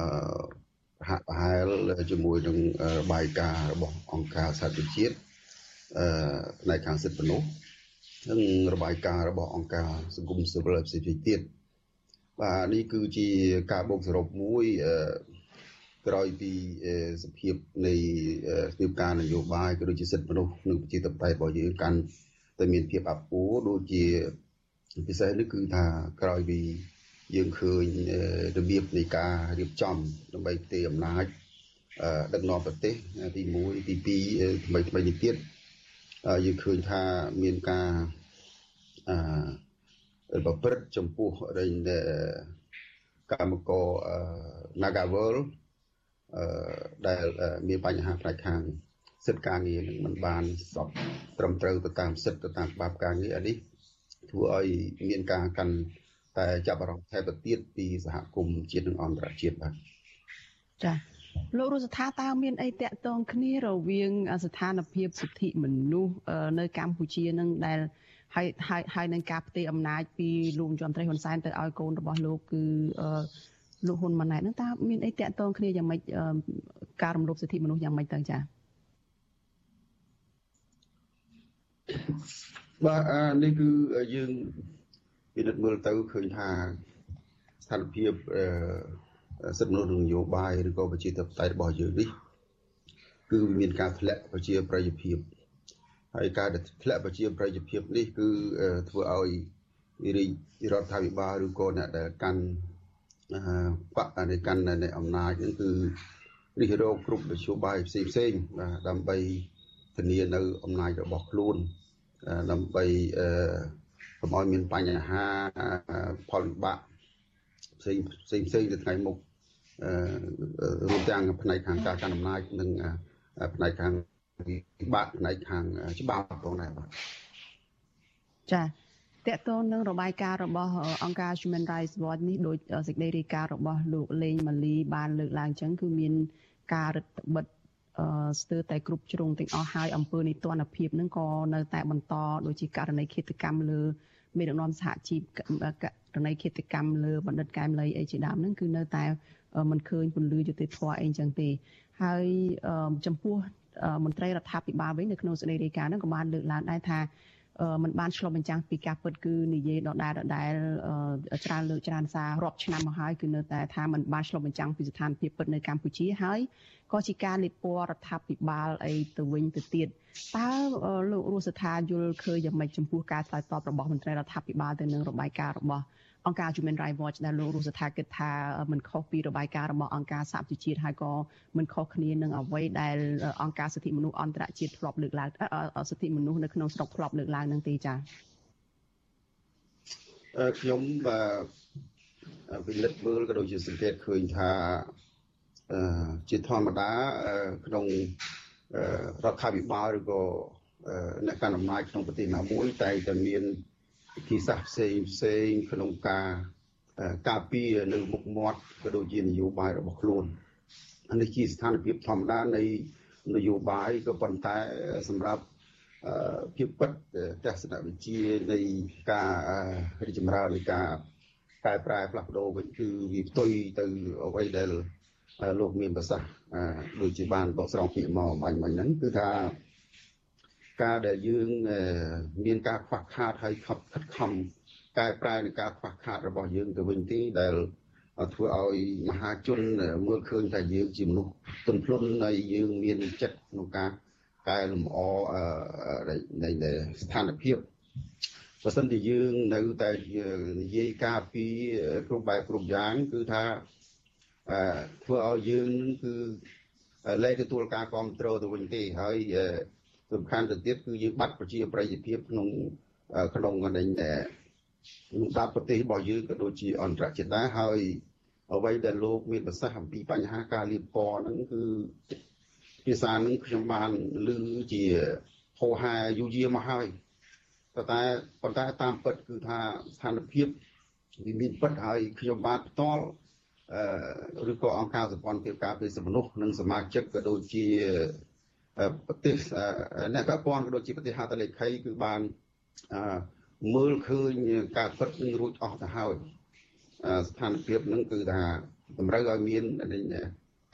Speaker 8: ហាក់ប្រហែលជាមួយនឹងរបាយការណ៍របស់អង្គការសហប្រជាជាតិអឺផ្នែកខាងសិទ្ធិមនុស្សនិងរបាយការណ៍របស់អង្គការសង្គមស៊ីវិលផ្សេងៗទៀតបាទនេះគឺជាការបូកសរុបមួយអឺ ក្រោយពីសភាពនៃស្ថានភាពនយោបាយក៏ដូចជាសិទ្ធិមនុស្សនិងប្រជាធិបតេយ្យរបស់យើងកាន់តែមានភាពអាប់អួរដូចជាពិសេសនេះគឺថាក្រោយពីយើងឃើញរបៀបនៃការរៀបចំដើម្បីផ្ទេរអំណាចដឹកនាំប្រទេសទី1ទី2ថ្មីថ្មីនេះទៀតយើងឃើញថាមានការអឺប្រព្រឹត្តចំពោះរែងកម្មករ Nagawal អឺ ដែលមានបញ្ហាផ្នែកខាងសិទ្ធិការងារនឹងមិនបានសពត្រឹមត្រូវទៅតាមសិទ្ធិទៅតាមច្បាប់ការងារនេះធ្វើឲ្យមានការកាន់តែចាប់អារម្មណ៍ថែមទៅទៀតពីសហគមន៍ជាតិនិងអន្តរជាតិបាទ
Speaker 1: ចា៎លោករស់ថាតើមានអីតាក់ទងគ្នារវាង ស្ថានភាពសិទ្ធិមនុស្សនៅកម្ពុជានឹងដែលហើយហើយហើយនឹងការផ្ទេរអំណាចពីលោកយមត្រីហ៊ុនសែនទៅឲ្យកូនរបស់លោកគឺ លោកហ៊ុនម៉ាណែតនឹងតើមានអីតាក់ទងគ្នាយ៉ាងម៉េចការរំលោភសិទ្ធិមនុស្សយ៉ាងម៉េចទៅចា៎
Speaker 8: បាទនេះគឺយើងពិនិត្យមើលទៅឃើញថាស្ថានភាពសិទ្ធិមនុស្សនយោបាយឬក៏ប្រជាធិបតេយ្យរបស់យើងនេះគឺមានការធ្លាក់ប្រជាប្រិយភាពហើយការធ្លាក់ប្រជាប្រិយភាពនេះគឺធ្វើឲ្យរាជរដ្ឋាភិបាលឬក៏អ្នកដែលកាន់ បកនៃកាន់នៃអំណាចហ្នឹងគឺរិះរោបគ្រប់នយោបាយផ្សេងផ្សេងបាទដើម្បីធានានៅអំណាចរបស់ខ្លួនដើម្បីអឺកុំឲ្យមានបញ្ហាផលវិបាកផ្សេងផ្សេងផ្សេងទៅថ្ងៃមុខអឺរួមទាំងផ្នែកខាងការកាន់អំណាចនិងផ្នែកខាងវិបាកផ្នែកខាងច្បាប់ផងដែរបាទ
Speaker 1: ចា តកតងនឹងរបាយការណ៍របស់អង្គការ Human Rights Watch នេះដោយសេចក្តីរាយការណ៍របស់លោកលេងម៉ាលីបានលើកឡើងចឹងគឺមានការរឹតបន្តឹងស្ទើរតែគ្រប់ជ្រុងទាំងអស់ហើយអង្គើនីតិរដ្ឋភាពនឹងក៏នៅតែបន្តដូចជាករណីឃាតកម្មលើមេដឹកនាំសហជីពករណីឃាតកម្មលើបណ្ឌិតកែមលីអីជាដើមហ្នឹងគឺនៅតែមិនឃើញពន្លឺយុតិធធអីចឹងទេហើយចំពោះមន្ត្រីរដ្ឋាភិបាលវិញនៅក្នុងសេចក្តីរាយការណ៍ហ្នឹងក៏បានលើកឡើងដែរថា มันបានឆ្លុះបញ្ចាំងពីការពិតគឺនិយាយដដែលដដែលច្រើនលើកច្រើនសាររាប់ឆ្នាំមកហើយគឺនៅតែថាมันបានឆ្លុះបញ្ចាំងពីស្ថានភាពពិតនៅកម្ពុជាហើយក៏ជាការលេបពណ៌រដ្ឋាភិបាលអីទៅវិញទៅទៀតតើលោករស់សថាយល់ឃើញយ៉ាងម៉េចចំពោះការឆ្លើយតបរបស់មន្ត្រីរដ្ឋាភិបាលទៅនឹងរបាយការណ៍របស់ អង្គការ Human Rights Watch ដែលលោករស់សថាគិតថាមិនខុសពីរបាយការណ៍របស់អង្គការសហប្រជាជាតិហើយក៏មិនខុសគ្នានឹងអ្វីដែលអង្គការសិទ្ធិមនុស្សអន្តរជាតិធ្លាប់លើកឡើងសិទ្ធិមនុស្សនៅក្នុងស្រុកធ្លាប់លើកឡើងនឹងទេចា៎
Speaker 8: ខ្ញុំបាទវិលិតមើលក៏ដូចជាសង្កេតឃើញថាជាធម្មតាក្នុងរដ្ឋាភិបាលឬក៏អ្នកកាន់អំណាចក្នុងប្រទេសណាមួយតែតែមាន វិធីសាស្ត្រផ្សេងផ្សេងក្នុងការការពារនៅមុខមាត់ក៏ដូចជានយោបាយរបស់ខ្លួននេះជាស្ថានភាពធម្មតានៃនយោបាយក៏ប៉ុន្តែសម្រាប់ភាពពិតទស្សនវិជ្ជានៃការរីកចម្រើននៃការកែប្រែផ្លាស់ប្ដូរវិញគឺវាផ្ទុយទៅអ្វីដែលលោកមានប្រសាសន៍ដូចជាបានបកស្រង់ពាក្យមកបាញ់មិញហ្នឹងគឺថា ការដែលយើងមានការខ្វះខាតហើយខិតខិតខំកែប្រែនឹងការខ្វះខាតរបស់យើងទៅវិញទេដែលធ្វើឲ្យមហាជនមើលឃើញថាយើងជាមនុស្សទន់ភ្លន់ហើយយើងមានចិត្តក្នុងការកែលម្អនៃស្ថានភាពបើសិនជាយើងនៅតែនិយាយការពីគ្រប់បែបគ្រប់យ៉ាងគឺថាធ្វើឲ្យយើងគឺលែងទទួលការគ្រប់គ្រងទៅវិញទេហើយ សំខាន់ទៅទៀតគឺយើងបាត់ប្រជាប្រិយភាពក្នុងក្នុងនៃតាមប្រទេសរបស់យើងក៏ដូចជាអន្តរជាតិដែរហើយអ្វីដែលលោកមានប្រសាសន៍អំពីបញ្ហាការលៀបពណ៌ហ្នឹងគឺភាសាហ្នឹងខ្ញុំបានឮជាហោហាយូរយាមកហើយតែប៉ុន្តែតាមពិតគឺថាស្ថានភាពវាមានពិតហើយខ្ញុំបានផ្ទាល់ឬក៏អង្គការសម្ព័ន្ធភាពការពារសិទ្ធិមនុស្សនិងសមាជិកក៏ដូចជា ប្រទេសអ្នកពាក់ព័ន្ធក៏ដូចជាប្រទេសហត្ថលេខីគឺបានមើលឃើញការពិតនឹងរួចអស់ទៅហើយស្ថានភាពនឹងគឺថាតម្រូវឲ្យមាន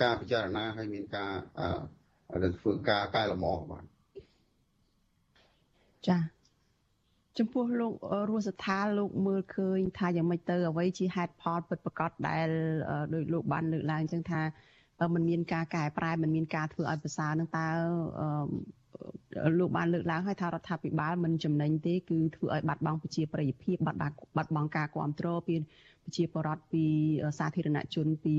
Speaker 8: ការពិចារណាហើយមានការធ្វើការកែលម្អបាទ
Speaker 1: ចា៎ចំពោះលោករស់ស្ថាលោកមើលឃើញថាយ៉ាងម៉េចទៅអ្វីជាហេតុផលពិតប្រាកដដែលដោយលោកបានលើកឡើងអញ្ចឹងថា มันមានការកែប្រែมันមានការធ្វើឲ្យភាសានឹងតើ លោកបានលើកឡើងហើយថារដ្ឋាភិបាលមិនចំណេញទេគឺធ្វើឲ្យបាត់បង់ប្រជាប្រិយភាពបាត់បាត់បង់ការគ្រប់គ្រងពីប្រជាពលរដ្ឋពីសាធារណជនពី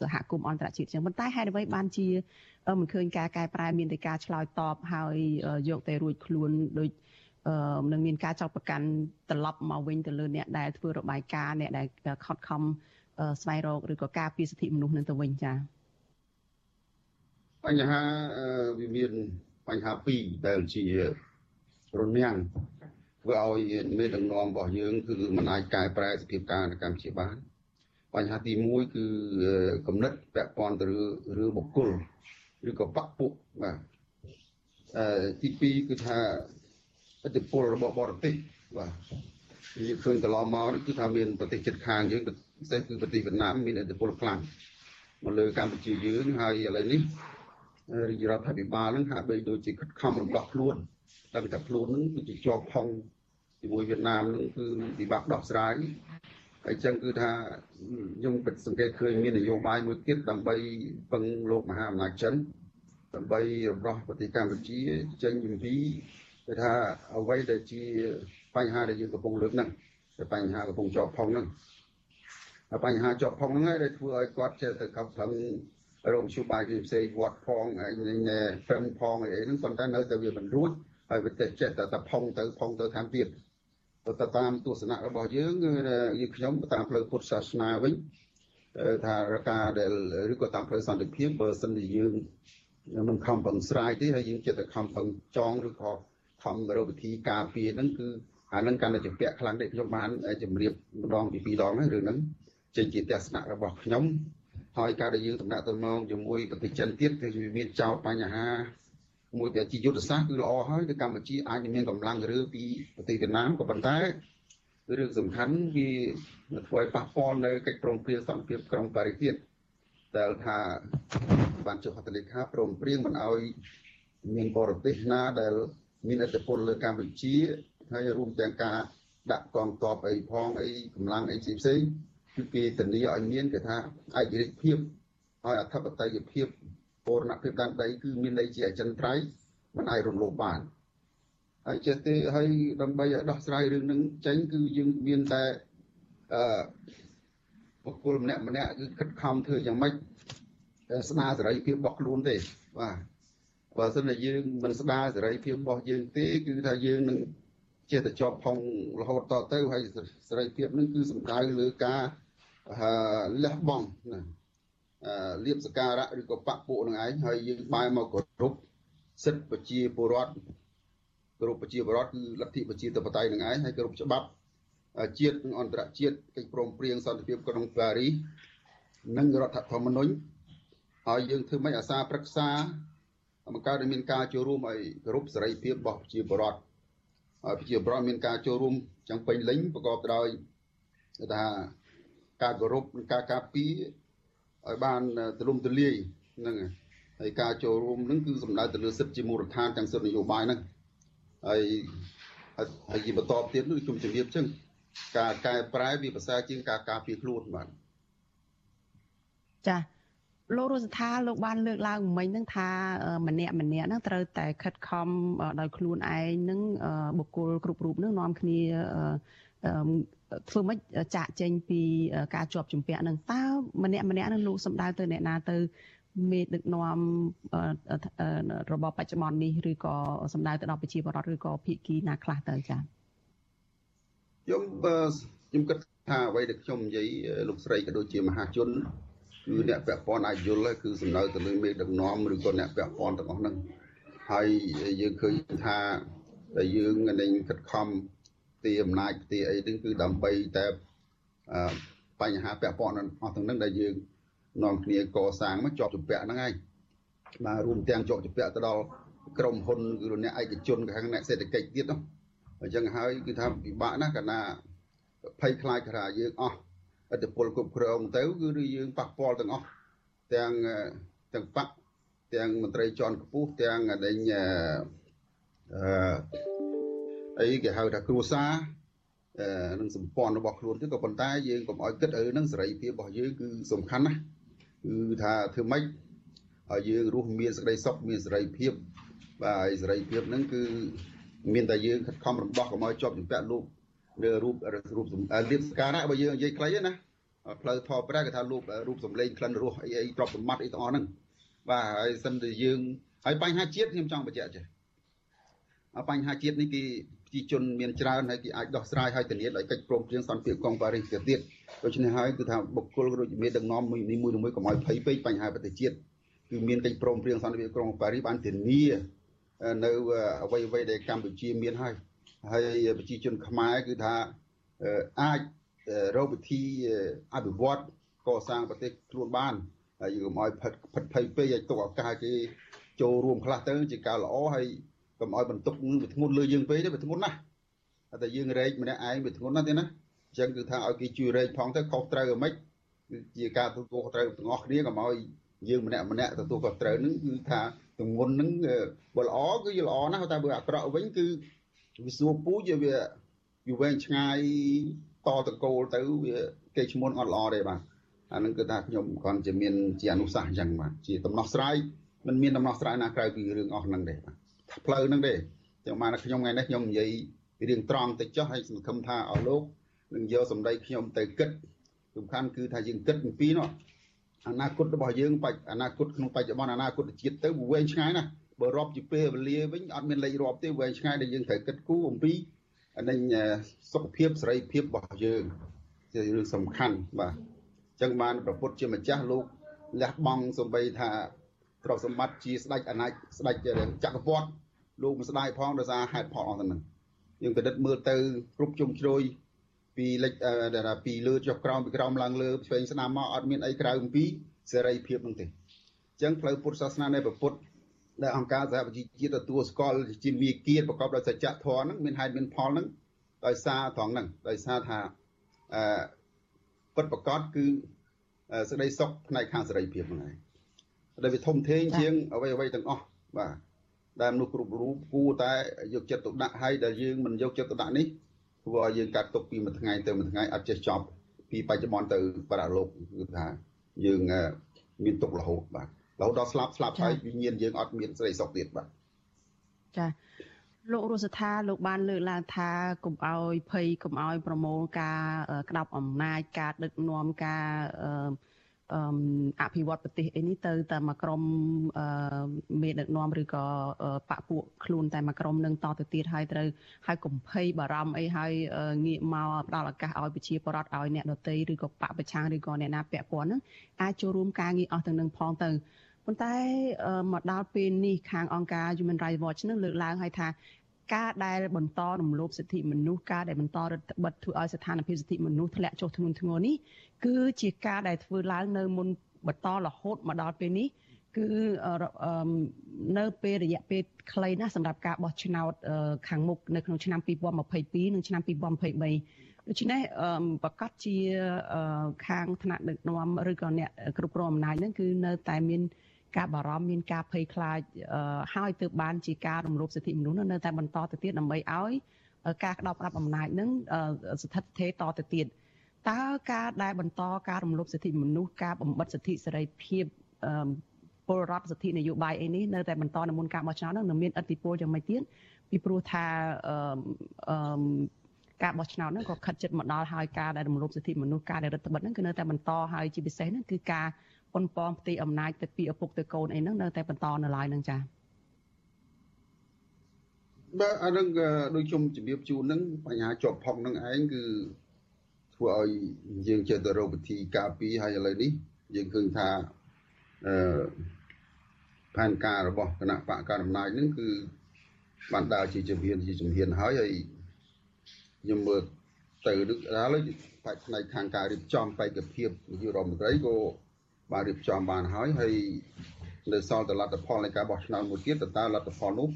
Speaker 1: សហគមន៍អន្តរជាតិចឹងប៉ុន្តែហេតុអ្វីបានជាមិនឃើញការកែប្រែមានតែការឆ្លើយតបហើយយកតែរួចខ្លួនដូចនឹងមានការចោទប្រកាន់ត្រឡប់មកវិញទៅលើអ្នកដែលធ្វើរបាយការណ៍អ្នកដែលខត់ខំ ស្វែងរកឬក៏ការពារសិទ្ធិមនុស្សនឹងទៅវិញចា៎
Speaker 8: បញ្ហាវាមានបញ្ហាពីរដែលជារនាំងធ្វើឲ្យមានដំណំរបស់យើងគឺមិនអាចកែប្រែសភាពការនៅកម្ពុជាបានបញ្ហាទី1គឺគំនិតពាក់ព័ន្ធទៅរឿងបុគ្គលឬក៏បពពួកបាទអឺទី2គឺថាឥទ្ធិពលរបស់បរទេសបាទយើងឃើញកន្លងមកគឺថាមានប្រទេសជិតខាងយើង ពិសេសគឺប្រទេសវៀតណាមមានឥទ្ធិពលខ្លាំងមកលើកម្ពុជាយើងហើយឥឡូវនេះរាជរដ្ឋាភិបាលនឹងហាក់បីដូចជាខិតខំរំដោះខ្លួនតែតែខ្លួននឹងគឺជាជាប់ផុងជាមួយវៀតណាមនឹងគឺពិបាកដោះស្រាយហើយចឹងគឺថាខ្ញុំពិតសង្កេតឃើញមាននយោបាយមួយទៀតដើម្បីពឹងលោកមហាអំណាចចិនដើម្បីរំដោះប្រទេសកម្ពុជាចេញពីគឺថាអ្វីដែលជាបញ្ហាដែលយើងកំពុងលើកហ្នឹងបញ្ហាកំពុងជាប់ផុងហ្នឹងហើយ បញ្ហាជាប់ផុងហ្នឹងហើយដែលធ្វើឲ្យគាត់ចេះទៅកប់ប្រឹងរោគជួបាយផ្សេងវត្តផងឯងព្រឹងផងអីហ្នឹងប៉ុន្តែនៅតែវាមិនរួចហើយវាចេះតែតែផុងទៅផុងទៅតាមទៀតទៅតាមទស្សនៈរបស់យើងគឺយើងខ្ញុំតាមផ្លូវពុទ្ធសាសនាវិញថារការដែលឬក៏តាមផ្លូវសន្តិភាពបើសិនជាយើងមិនខំប្រឹងស្រាយទេហើយយើងចិត្តតែខំប្រឹងចងឬក៏ខំរកវិធីការពារហ្នឹងគឺអានឹងកាន់តែជំពាក់ខ្លាំងដែរខ្ញុំបានជម្រាបម្ដងពីពីរដងហើយរឿងហ្នឹង ចេញជាទស្សនៈរបស់ខ្ញុំហើយការដែលយើងតំណាក់តំណងជាមួយប្រទេសចិនទៀតគឺមានចោតបញ្ហាមួយដែលជាយុទ្ធសាស្ត្រគឺល្អហើយគឺកម្ពុជាអាចមានកម្លាំងឬពីប្រទេសវៀតណាមក៏ប៉ុន្តែរឿងសំខាន់វាធ្វើឲ្យប៉ះពាល់នៅកិច្ចព្រមព្រៀងសន្តិភាពក្រុងប៉ារីសទៀតដែលថាបានចុះហត្ថលេខាព្រមព្រៀងមិនឲ្យមានបរទេសណាដែលមានឥទ្ធិពលលើកម្ពុជាហើយរួមទាំងការដាក់កងទ័ពអីផងអីកម្លាំងអីផ្សេងៗ គឺគេធានាឲ្យមានគេថាឯករាជ្យភាពហើយអធិបតេយ្យភាពបូរណភាពដែនដីគឺមានន័យជាអចិន្ត្រៃយ៍មិនអាចរំលោភបានហើយចេះទេហើយដើម្បីឲ្យដោះស្រាយរឿងនឹងចេញគឺយើងមានតែអឺបុគ្គលម្នាក់ម្នាក់គឺខិតខំធ្វើយ៉ាងម៉េចស្ដារសេរីភាពរបស់ខ្លួនទេបាទបើសិនជាយើងមិនស្ដារសេរីភាពរបស់យើងទេគឺថាយើងនឹងចេះតែជាប់ផងរហូតតទៅហើយសេរីភាពនឹងគឺសំដៅលើការ លះបង់ណាលៀបសការៈឬក៏បពពួកនឹងឯងហើយយើងបែរមកគោរពសិទ្ធិប្រជាពលរដ្ឋគោរពប្រជាពលរដ្ឋគឺលទ្ធិប្រជាធិបតេយ្យនឹងឯងហើយគោរពច្បាប់ជាតិនិងអន្តរជាតិកិច្ចព្រមព្រៀងសន្តិភាពក្រុងប៉ារីសនិងរដ្ឋធម្មនុញ្ញហើយយើងធ្វើម៉េចអាសាប្រឹក្សាបង្កើតឲ្យមានការចូលរួមឲ្យគោរពសេរីភាពរបស់ប្រជាពលរដ្ឋហើយប្រជាពលរដ្ឋមានការចូលរួមយ៉ាងពេញលេញប្រកបដោយថា ការគោរពនិងការការពារឲ្យបានទូលំទូលាយហ្នឹងហើយការចូលរួមហ្នឹងគឺសំដៅទៅលើសិទ្ធិជាមូលដ្ឋានទាំងសិទ្ធិនយោបាយហ្នឹងហើយហើយបន្តទៀតនោះខ្ញុំជំរាបចឹងការកែប្រែវាភាសាជាងការការពារខ្លួនបាទ
Speaker 1: ចាលោករស់ថាលោកបានលើកឡើងមិញហ្នឹងថាម្នាក់ម្នាក់ហ្នឹងត្រូវតែខិតខំដោយខ្លួនឯងហ្នឹងបុគ្គលគ្រប់រូបហ្នឹងនាំគ្នា ធ្វើម៉េចចាក់ចេញពីការជាប់ជំពាក់ហ្នឹងតើម្នាក់ម្នាក់ហ្នឹងលោកសំដៅទៅអ្នកណាទៅមេដឹកនាំរបបបច្ចុប្បន្ននេះឬក៏សំដៅទៅដល់ប្រជាពលរដ្ឋឬក៏ភាគីណាខ្លះទៅចា៎
Speaker 8: ខ្ញុំខ្ញុំគិតថាអ្វីដែលខ្ញុំនិយាយលោកស្រីក៏ដូចជាមហាជនគឺអ្នកពាក់ព័ន្ធអាចយល់ហើយគឺសំដៅទៅលើមេដឹកនាំឬក៏អ្នកពាក់ព័ន្ធទាំងអស់ហ្នឹងហើយយើងឃើញថាយើងនឹងខិតខំ ទីអំណាចទីអីហ្នឹងគឺដើម្បីតែបញ្ហាពាក់ព័ន្ធអស់ទាំងហ្នឹងដែលយើងនាំគ្នាកសាងមកជាប់ជំពាក់ហ្នឹងឯងបាទរួមទាំងជាប់ជំពាក់ទៅដល់ក្រុមហ៊ុនគឺអ្នកឯកជនខាងអ្នកសេដ្ឋកិច្ចទៀតនោះអញ្ចឹងហើយគឺថាពិបាកណាស់កាលណាភ័យខ្លាចថាយើងអស់អត្តពលគ្រប់គ្រងទៅគឺយើងប៉ះពាល់ទាំងអស់ទាំងទាំងបកទាំងមន្ត្រីជាន់ខ្ពស់ទាំងដេញអឺ អីគេហៅថាគ្រួសារនឹងសម្ព័ន្ធរបស់ខ្លួនទៅក៏ប៉ុន្តែយើងកុំឲ្យគិតរឿងហ្នឹងសេរីភាពរបស់យើងគឺសំខាន់ណាស់គឺថាធ្វើម៉េចឲ្យយើងរស់មានសេចក្តីសុខមានសេរីភាពបាទហើយសេរីភាពហ្នឹងគឺមានតែយើងខិតខំរំដោះកុំឲ្យជាប់ជំពាក់រូបឬរូបរូបលៀបសការៈបើយើងនិយាយខ្លីណាផ្លូវធម៌ព្រះគេថារូបរូបសម្លេងក្លិនរសអីអីទ្រព្យសម្បត្តិអីទាំងអស់ហ្នឹងបាទហើយសិនតែយើងហើយបញ្ហាជាតិខ្ញុំចង់បញ្ជាក់ចេះបញ្ហាជាតិនេះគេ ប្រជាជនមានច្រើនហើយគេអាចដោះស្រាយឲ្យធានាដោយកិច្ចព្រមព្រៀងសន្តិភាពកុងប៉ារីសទៅទៀតដូច្នេះហើយគឺថាបុគ្គលដូចមានដឹកនាំមួយមួយមួយកុំឲ្យភ័យពេកបញ្ហាប្រទេសជាតិគឺមានកិច្ចព្រមព្រៀងសន្តិភាពក្រុងប៉ារីសបានធានានៅអ្វីអ្វីដែលកម្ពុជាមានហើយហើយប្រជាជនខ្មែរគឺថាអាចរកវិធីអភិវឌ្ឍកសាងប្រទេសខ្លួនបានហើយកុំឲ្យផិតផិតភ័យពេកឲ្យទុកឱកាសគេចូលរួមខ្លះទៅជាការល្អហើយ កុំឲ្យបន្ទុកនឹងវាធ្ងន់លើយើងពេកទេវាធ្ងន់ណាស់តែយើងរែកម្នាក់ឯងវាធ្ងន់ណាស់ទេណាអញ្ចឹងគឺថាឲ្យគេជួយរែកផងទៅខុសត្រូវអ្មិចគឺជាការទទួលខុសត្រូវទាំងអស់គ្នាកុំឲ្យយើងម្នាក់ម្នាក់ទទួលខុសត្រូវនឹងគឺថាទងន់នឹងបើល្អគឺវាល្អណាស់តែបើអាក្រក់វិញគឺវាសួរពូជវាវាវែងឆ្ងាយតតកូលទៅវាគេឈ្មោះអត់ល្អទេបាទអានឹងគឺថាខ្ញុំគ្រាន់ជាមានជាអនុសាសន៍អញ្ចឹងបាទជាដំណោះស្រាយมันមានដំណោះស្រាយណាក្រៅពីរឿងអស់ហ្នឹងទេបាទ ផ្លូវហ្នឹងទេចឹងបានខ្ញុំថ្ងៃនេះខ្ញុំនិយាយរៀងត្រង់តិចចុះហើយសង្ឃឹមថាឲ្យលោកនឹងយកសម្ដីខ្ញុំទៅគិតសំខាន់គឺថាយើងគិតអំពីនោះអនាគតរបស់យើងបច្ចអនាគតក្នុងបច្ចុប្បន្នអនាគតជាតិទៅវែងឆ្ងាយណាស់បើរាប់ជាពេលវេលាវិញអត់មានលេខរាប់ទេវែងឆ្ងាយដែលយើងត្រូវគិតគូរអំពីនឹងសុខភាពសេរីភាពរបស់យើងជារឿងសំខាន់បាទអញ្ចឹងបានប្រពុតជាម្ចាស់លោកលះបង់សំបីថា ទ្រព្យសម្បត្តិជាស្ដេចអាណាចស្ដេចចក្រពត្តិលោកមិនស្ដាយផងដោយសារហេតុផលអស់ហ្នឹងយើងពិនិត្យមើលទៅគ្រប់ជុំជ្រោយពីលិចពីលើចុះក្រោមពីក្រោមឡើងលើឆ្វេងស្ដាំមកអត់មានអីក្រៅអំពីសេរីភាពហ្នឹងទេអញ្ចឹងផ្លូវពុទ្ធសាសនានៃពុទ្ធដែលអង្គការសហប្រជាជាតិទទួលស្គាល់ជាវិគៀនប្រកបដោយសច្ចធម៌ហ្នឹងមានហេតុមានផលហ្នឹងដោយសារត្រង់ហ្នឹងដោយសារថាអឺពិតប្រកបគឺសេចក្តីសុខផ្នែកខាងសេរីភាពហ្នឹងឯង ដែលវាធំធេងជាងអ្វីអ្វីទាំងអស់បាទដែលមនុស្សគ្រប់រូបគួរតែយកចិត្តទុកដាក់ហើយដែលយើងមិនយកចិត្តទុកដាក់នេះធ្វើឲ្យយើងកាត់ទុកពីមួយថ្ងៃទៅមួយថ្ងៃអត់ចេះចប់ពីបច្ចុប្បន្នទៅបរលោកគឺថាយើងមានទុករហូតបាទរហូតដល់ស្លាប់ស្លាប់ហើយវិញ្ញាណយើងអត់មានស្រីសុខទៀតបាទ
Speaker 1: ចាលោករស់ថាលោកបានលើកឡើងថាកុំឲ្យភ័យកុំឲ្យប្រមូលការក្តាប់អំណាចការដឹកនាំការអ ភិវឌ្ឍប្រទេសអីនេះទៅតែមកក្រុមមេដឹកនាំឬក៏បពពួកខ្លួនតែមកក្រុមនឹងតទៅទៀតហើយត្រូវហើយកំភៃបារម្ភអីហើយងាកមកផ្ដល់ឱកាសឲ្យប្រជាពលរដ្ឋឲ្យអ្នកដតីឬក៏បពប្រឆាំងឬក៏អ្នកណាពាក់ព័ន្ធហ្នឹងអាចចូលរួមការងារអស់ទាំងនឹងផងទៅប៉ុន្តែមកដល់ពេលនេះខាងអង្គការ Human Rights Watch នឹងលើកឡើងឲ្យថា ការដែលបន្តរំលោភសិទ្ធិមនុស្សការដែលបន្តរដ្ឋបិទធ្វើឲ្យស្ថានភាពសិទ្ធិមនុស្សធ្លាក់ចុះធ្ងន់ធ្ងរនេះគឺជាការដែលធ្វើឡើងនៅមុនបន្តរហូតមកដល់ពេលនេះគឺនៅពេលរយៈពេលខ្លីណាស់សម្រាប់ការបោះឆ្នោតខាងមុខនៅក្នុងឆ្នាំ2022និងឆ្នាំ2023ដូច្នេះប្រកាសជាខាងថ្នាក់ដឹកនាំឬក៏អ្នកគ្រប់គ្រងអំណាចហ្នឹងគឺនៅតែមាន ការបារម្ភមានការភ័យខ្លាចហើយទើបបានជាការរំលោភសិទ្ធិមនុស្សនៅតែបន្តទៅទៀតដើម្បីឲ្យការក្តោបក្តាប់អំណាចនឹងស្ថិតស្ថេរតទៅទៀតតើការដែលបន្តការរំលោភសិទ្ធិមនុស្សការបំបិទសិទ្ធិសេរីភាពពលរដ្ឋសិទ្ធិនយោបាយអីនេះនៅតែបន្តនៅមុនការបោះឆ្នោតនឹងមានឥទ្ធិពលយ៉ាងម៉េចទៀតពីព្រោះថាអឺការបោះឆ្នោតហ្នឹងក៏ខិតជិតមកដល់ហើយការដែលរំលោភសិទ្ធិមនុស្សការដែលរដ្ឋបិទហ្នឹងគឺនៅតែបន្តហើយជាពិសេសហ្នឹងគឺការ ប៉ុនប៉ងផ្ទៃអំណាចទៅពីឪពុកទៅកូនអីហ្នឹងនៅតែបន្តនៅឡើយហ្នឹងចា៎
Speaker 8: បាទអានឹងដូចខ្ញុំជំរាបជូនហ្នឹងបញ្ហាជាប់ផុកហ្នឹងឯងគឺធ្វើឲ្យយើងចេះទៅរកវិធីការពារហើយឥឡូវនេះយើងឃើញថាអឺផែនការរបស់គណៈបកកណ្ដាលអំណាចហ្នឹងគឺបានដើរជាជំហានជាជំហានហើយហើយខ្ញុំមើលទៅដូចដល់ផ្នែកខាងការរៀបចំបេក្ខភាពនាយករដ្ឋមន្ត្រីក៏ បានរៀបចំបានហើយហើយនៅសល់តែលទ្ធផលនៃការបោះឆ្នោតមួយទៀតតើលទ្ធផលនោះ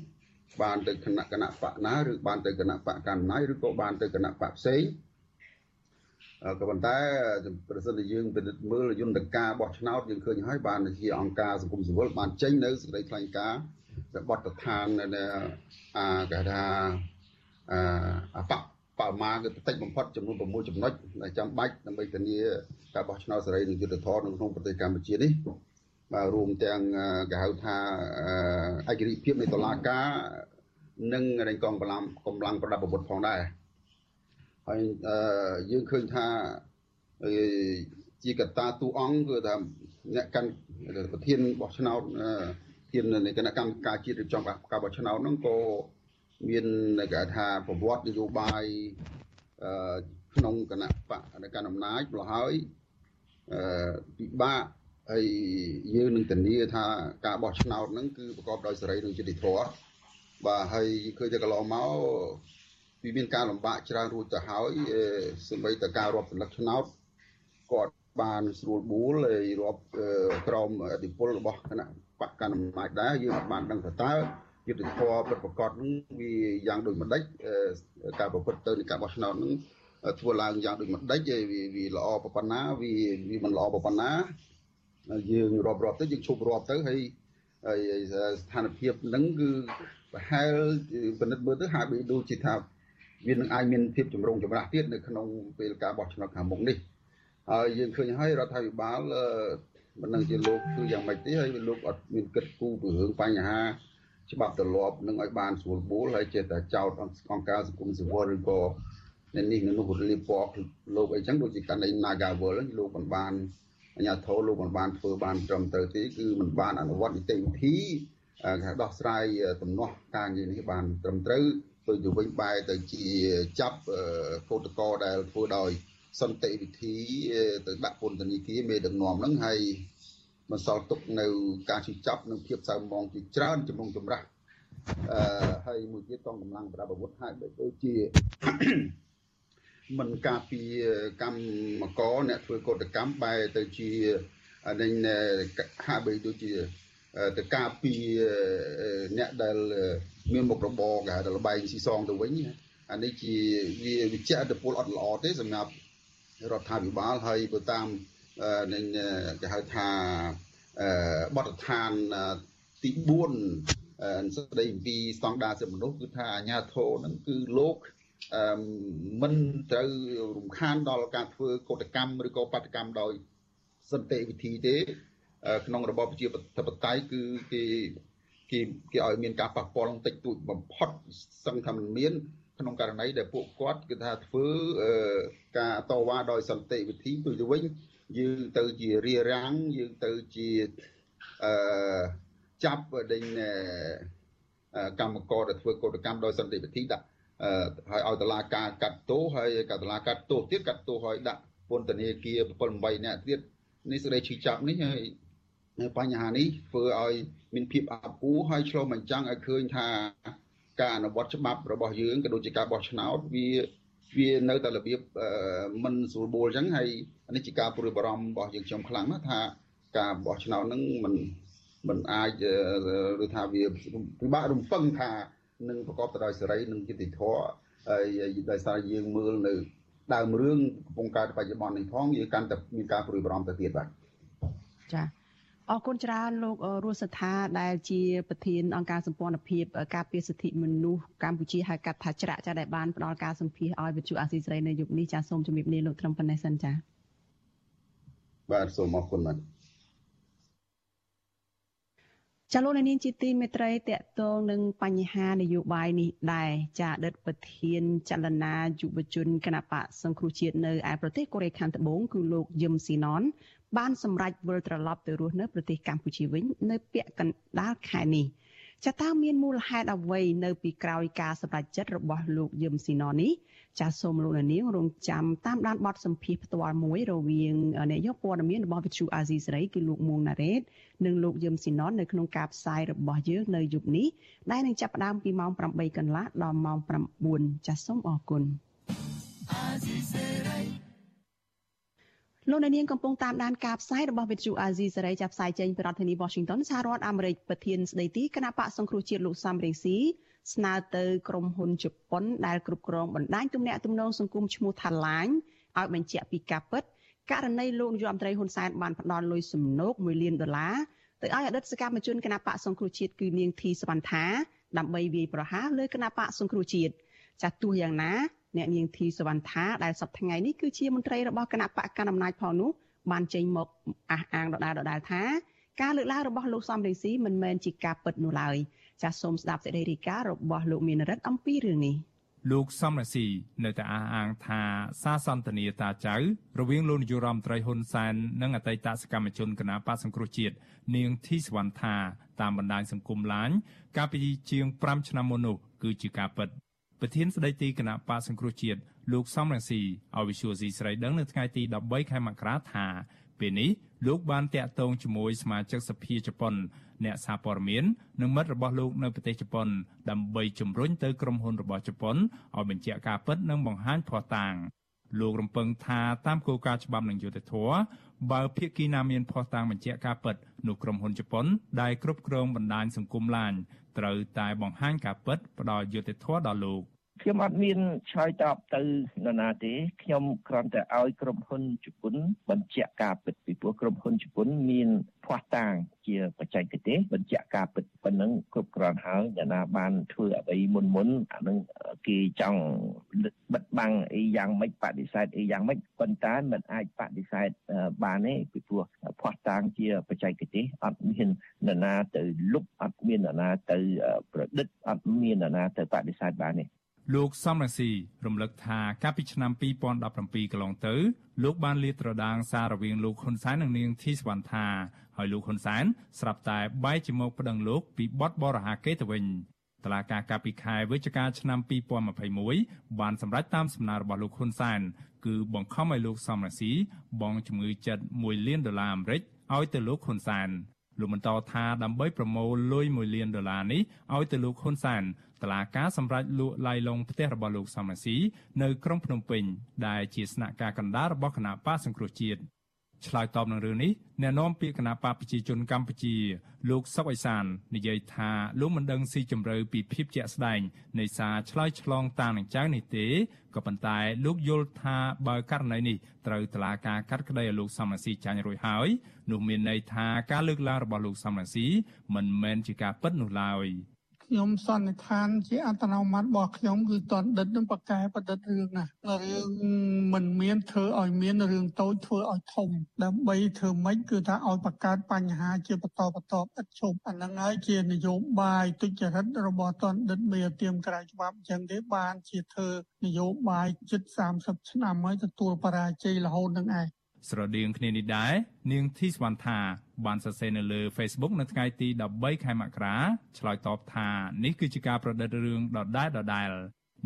Speaker 8: បានទៅគណៈគណៈបកណាឬបានទៅគណៈបកកណ្ដាលឬក៏បានទៅគណៈបកផ្សេងក៏ប៉ុន្តែប្រសិនជាយើងពិនិត្យមើលយន្តការបោះឆ្នោតយើងឃើញហើយបានជាអង្គការសង្គមស៊ីវិលបានចេញនៅសេចក្តីថ្លែងការណ៍បទដ្ឋានអាគេថាអប បមាគឺតិចបំផុតចំនួន6ចំណុចដែលចាំបាច់ដើម្បីធានាការបោះឆ្នោតសេរីនិងយុត្តិធម៌នៅក្នុងប្រទេសកម្ពុជានេះបាទរួមទាំងគេហៅថាឯករាជ្យភាពនៃតុលាការនិងនៃកងកម្លាំងកម្លាំងប្រដាប់អាវុធផងដែរហើយយើងឃើញថាជាកត្តាទូអង្គគឺថាអ្នកកាន់ប្រធានបោះឆ្នោតធាននៃគណៈកម្មការជាតិរៀបចំការបោះឆ្នោតហ្នឹងក៏ មានគេថាប្រវត្តិនយោបាយក្នុងគណៈបកនៃការអំណាចម្ល៉េះហើយអឺពិបាកហើយយើងនឹងធានាថាការបោះឆ្នោតហ្នឹងគឺប្រកបដោយសេរីនិងយុត្តិធម៌បាទហើយឃើញតែកន្លងមកវាមានការលំបាកច្រើនរួចទៅហើយសម្បីតែការរាប់ពលិកឆ្នោតគាត់បានស្រួលបួលហើយរាប់ក្រមអធិបុលរបស់គណៈបកកណ្ដាលអំណាចដែរយើងអាចបានដឹងថាតើ យុទ្ធធម៌ពិតប្រកបនឹងវាយ៉ាងដូចម្ដេចការប្រព្រឹត្តទៅនៃការបោះឆ្នោតនឹងធ្វើឡើងយ៉ាងដូចម្ដេចវាវាល្អប៉ុណ្ណាវាវាមិនល្អប៉ុណ្ណាយើងរាប់រាប់ទៅយើងឈប់រាប់ទៅហើយហើយស្ថានភាពហ្នឹងគឺប្រហែលពិនិត្យមើលទៅហាក់បីដូចជាថាវានឹងអាចមានភាពចម្រុងចម្រាស់ទៀតនៅក្នុងពេលការបោះឆ្នោតខាងមុខនេះហើយយើងឃើញហើយរដ្ឋាភិបាលមិនដឹងជាលោកគឺយ៉ាងម៉េចទេហើយលោកអត់មានគិតគូរពីរឿងបញ្ហា ច្បាប់ទម្លាប់នឹងឲ្យបានស្រួលបួលហើយចេះតែចោតអង្គការសង្គមស៊ីវិលឬក៏នៅនេះនៅនោះរៀបពណ៌លោកអីចឹងដូចជាករណី Nagawal លោកមិនបានអាញាធរលោកមិនបានធ្វើបានត្រឹមត្រូវទេគឺមិនបានអនុវត្តនីតិវិធីគេដោះស្រាយដំណោះការងារនេះបានត្រឹមត្រូវទៅទៅវិញបែរទៅជាចាប់កោតកោដែលធ្វើដោយសន្តិវិធីទៅដាក់ពន្ធនាគារមេដឹកនាំហ្នឹងហើយ បន្សល់ទុកនៅការជិះចាប់និងភាពសៅមងជាច្រើនជំងឺចម្រាស់អឺហើយមួយទៀតកងកម្លាំងប្រដាប់អាវុធហើយដូចជាមិនការពីកម្មករអ្នកធ្វើកតកម្មបែរទៅជានឹងហាក់បីដូចជាទៅការពីអ្នកដែលមានមុខរបរគេហៅថាលបែងស៊ីសងទៅវិញអានេះជាវាវិជ្ជាអត្តពលអត់ល្អទេសម្រាប់រដ្ឋាភិបាលហើយបើតាម នឹងគេហៅថាបទដ្ឋានទី4ស្ដីពីស្តង់ដារសិទ្ធិមនុស្សគឺថាអាញាធរហ្នឹងគឺលោកមិនត្រូវរំខានដល់ការធ្វើកតកម្មឬក៏បាតកម្មដោយសន្តិវិធីទេ ក្នុងរបបប្រជាធិបតេយ្យគឺគេគេគេឲ្យមានការប៉ះពាល់តិចតួចបំផុតសឹងថាមិនមាន ក្នុងករណីដែលពួកគាត់គឺថាធ្វើការតវ៉ាដោយសន្តិវិធីទៅវិញ យើងទៅជារារាំងយើងទៅជាអឺចាប់ដេញកម្មករដែលធ្វើកោតកម្មដោយសន្តិវិធីដាក់ហើយឲ្យតឡាការកាត់ទោសហើយកាត់តឡាកាត់ទោសទៀតកាត់ទោសឲ្យដាក់ពន្ធនាគារ7 8នាក់ទៀតនេះសេចក្តីឈឺចាប់នេះហើយបញ្ហានេះធ្វើឲ្យមានភាពអាប់អួរហើយឆ្លុះបញ្ចាំងឲ្យឃើញថាការអនុវត្តច្បាប់របស់យើងក៏ដូចជាការបោះឆ្នោតវា វានៅតែរបៀបមិនស្រួលបួលអញ្ចឹងហើយនេះជាការព្រួយបារម្ភរបស់យើងខ្ញុំខ្លាំងណាស់ថាការបោះឆ្នោតហ្នឹងមិនមិនអាចឬថាវាពិបាករំពឹងថានឹងប្រកបទៅដោយសេរីនិងយុត្តិធម៌ហើយដោយសារយើងមើលនៅដើមរឿងកំពុងកើតបច្ចុប្បន្ននេះផងយើងកាន់តែមានការព្រួយបារម្ភទៅទៀតបាទ
Speaker 1: ចា៎ អរគុណច្រើនលោករស់សថា ដែលជាប្រធានអង្គការសម្ព័ន្ធភាពការពារសិទ្ធិមនុស្សកម្ពុជាហៅកាត់ថាច្រាក់ចាដែលបានផ្ដល់ការសម្ភាសឲ្យវិទ្យុអាស៊ីសេរីនៅយុគនេះចាសូមជម្រាបលាលោកត្រឹមប៉ុណ្ណេះសិនចា
Speaker 8: បាទសូមអរគុណបាទ
Speaker 1: ចាលោកនាងជាទីមេត្រីតកតងនឹងបញ្ហានយោបាយនេះដែរចាអតីតប្រធានចលនាយុវជនគណបកសង្គ្រោះជាតិនៅឯប្រទេសកូរ៉េខាងត្បូងគឺលោកយឹមស៊ីណន បានសម្រេចវិលត្រឡប់ទៅរស់នៅប្រទេសកម្ពុជាវិញ នៅពាក់កណ្ដាលខែនេះចាតើមានមូលហេតុអ្វីនៅពីក្រោយការសម្រេចចិត្តរបស់លោកយឹមស៊ីណននេះចាសសូមលោកនាងរងចាំតាមដានបទសម្ភាសផ្ទាល់មួយរវាងនាយកព័ត៌មានរបស់វិទ្យុអាស៊ីសេរីគឺលោកមួងណារ៉េតនិងលោកយឹមស៊ីណននៅក្នុងការផ្សាយរបស់យើងនៅយប់នេះដែលនឹងចាប់ផ្ដើមពីម៉ោង8កន្លះដល់ម៉ោង9ចាសសូមអរគុណអាស៊ីសេរី លោកអ្នកនាងកំពុងតាមដានការផ្សាយរបស់វិទ្យុអាស៊ីសេរីចាប់ផ្សាយចេញពីរដ្ឋធានី Washington សហរដ្ឋអាមេរិកប្រធានស្ដីទីគណៈបកសង្គ្រោះជាតិលោកសំរងស៊ីស្នើទៅក្រុមហ៊ុនជប៉ុនដែលគ្រប់គ្រងបណ្ដាញទំនាក់ទំនងសង្គមឈ្មោះថាឡាញឲ្យបញ្ជាក់ពីការពិតករណីលោកនាយរដ្ឋមន្ត្រីហ៊ុនសែនបានផ្ដល់លុយសំណូក1លានដុល្លារទៅឲ្យអតីតសកម្មជនគណៈបកសង្គ្រោះជាតិគឺនាងធីសវណ្ណថាដើម្បីវាយប្រហារលើគណៈបកសង្គ្រោះជាតិចាស់ទោះយ៉ាងណា អ្នកនាងធីសវណ្ណថាដែលសប្តាហ៍ថ្ងៃនេះគឺជាមន្ត្រីរបស់គណៈបកកណ្ដាលអំណាចផងនោះបានចេញមកអះអាងដដែលដដែលថាការលើកឡើងរបស់លោកសំរងស៊ីមិនមែនជាការពិតនោះឡើយចាសសូមស្ដាប់សេចក្តីរាយការណ៍របស់លោកមានរិទ្ធអំពីរឿងនេះ
Speaker 9: លោកសំរងស៊ីនៅតែអះអាងថាសារសន្ទនាតាចៅរវាងលោកនាយរដ្ឋមន្ត្រីហ៊ុនសែននិងអតីតសកម្មជនគណបកសង្គ្រោះជាតិនាងធីសវណ្ណថាតាមបណ្ដាញសង្គមឡាញកាលពីជាង5ឆ្នាំមុននោះគឺជាការពិត ប្រធានស្ដីទីគណៈបកសង្គ្រោះជាតិលោកសំរងស៊ីឲ្យវិសុយស៊ីស្រីដឹងនៅថ្ងៃទី13ខែមករាថាពេលនេះលោកបានតាក់ទងជាមួយសមាជិកសភាជប៉ុន អ្នកសារព័ត៌មាននិងមិត្តរបស់លោកនៅប្រទេសជប៉ុន ដើម្បីជំរុញទៅក្រុមហ៊ុនរបស់ជប៉ុនឲ្យបញ្ជាក់ការពិតនិងបង្ហាញភស្តុតាងលោករំពឹងថាតាមគោលការណ៍ច្បាប់និងយុត្តិធម៌បើភាគីណាមានភស្តុតាងបញ្ជាក់ការពិតនោះក្រុមហ៊ុនជប៉ុនដែលគ្រប់គ្រងបណ្ដាញសង្គមឡាញត្រូវតែបង្ហាញការពិតផ្ដល់យុត្តិធម៌ដល់លោក
Speaker 10: ខ្ញុំអត់មានឆ្លើយតបទៅនរណាទេខ្ញុំគ្រាន់តែឲ្យក្រុមហ៊ុនជប៉ុនបញ្ជាក់ការពិតពីព្រោះក្រុមហ៊ុនជប៉ុនមានភ័ស្តុតាងជាបច្ចេកទេសបញ្ជាក់ការពិតប៉ុណ្ណឹងគ្រប់គ្រាន់ហើយយ៉ាងណាបានធ្វើអ្វីមុនមុនអានឹងគេចង់បិទបាំងអីយ៉ាងម៉េចបដិសេធអីយ៉ាងម៉េចប៉ុន្តែมันអាចបដិសេធបានទេពីព្រោះភ័ស្តុតាងជាបច្ចេកទេសអត់មាននរណាទៅលុបអត់មាននរណាទៅប្រឌិតអត់មាននរណាទៅបដិសេធបានទេ
Speaker 9: លោកសំរងស៊ីរំលឹកថាកាលពីឆ្នាំ2017កន្លងទៅ លោកបានលាតត្រដាងសាររវាងលោកហ៊ុនសែននិងនាងធីសវណ្ណថាហើយលោកហ៊ុនសែនស្រាប់តែបែរជាមកប្តឹងលោកពីបទបរហាកេរទៅវិញតឡាការកាលពីខែវិច្ឆិកាឆ្នាំ2021បានសម្រេចតាមសំណើរបស់លោកហ៊ុនសែនគឺបង្ខំឲ្យលោកសំរងស៊ីបង់ជំងឺចិត្ត1លានដុល្លារអាមេរិកឲ្យទៅលោកហ៊ុនសែនលោកបន្តថាដើម្បីប្រមូលលុយ1លានដុល្លារនេះឲ្យទៅលោកហ៊ុនសែន តឡាការសម្រាប់លក់ឡាយឡុងផ្ទះរបស់លោកសំរាស៊ីនៅក្រុងភ្នំពេញដែលជាស្នាក់ការកណ្ដាលរបស់គណៈបកសង្គ្រោះជាតិឆ្លើយតបនឹងរឿងនេះអ្នកនាំពាក្យគណៈបកប្រជាជនកម្ពុជា លោកសុកអេសាននិយាយថាលោកមិនដឹងស៊ីជម្រៅពីភាពជាក់ស្ដែងនៃសារឆ្លើយឆ្លងតាមនឹងចៅនេះទេក៏ប៉ុន្តែលោកយល់ថាបើករណីនេះត្រូវតឡាការកាត់ក្តីឲ្យលោកសំរាស៊ីចាញ់រួចហើយនោះមានន័យថាការលើកឡើងរបស់លោកសំរាស៊ីមិនមែនជាការពិតនោះឡើយ។
Speaker 11: ខ្ញុំសន្និដ្ឋានជាអត្តនោម័តរបស់ខ្ញុំគឺតនដិតនឹងបកកែបដិតរឿងណារឿងមិនមានធ្វើឲ្យមានរឿងតូចធ្វើឲ្យធំដើម្បីធ្វើម៉េចគឺថាឲ្យបង្កើតបញ្ហាជាបន្តបន្តឥតឈប់អាហ្នឹងហើយជានយោបាយទុច្ចរិតរបស់តនដិតមេទៀមក្រៅច្បាប់អញ្ចឹងទេបានជាធ្វើនយោបាយជិត30ឆ្នាំហើយទទួលបរាជ័យរហូតនឹងឯង
Speaker 9: ស្រដៀងគ្នានេះដែរនាងធីស្វណ្ណថាបានសរសេរនៅលើ Facebook នៅថ្ងៃទី13ខែមករាឆ្លើយតបថានេះគឺជាការប្រឌិតរឿងដដែលដដែល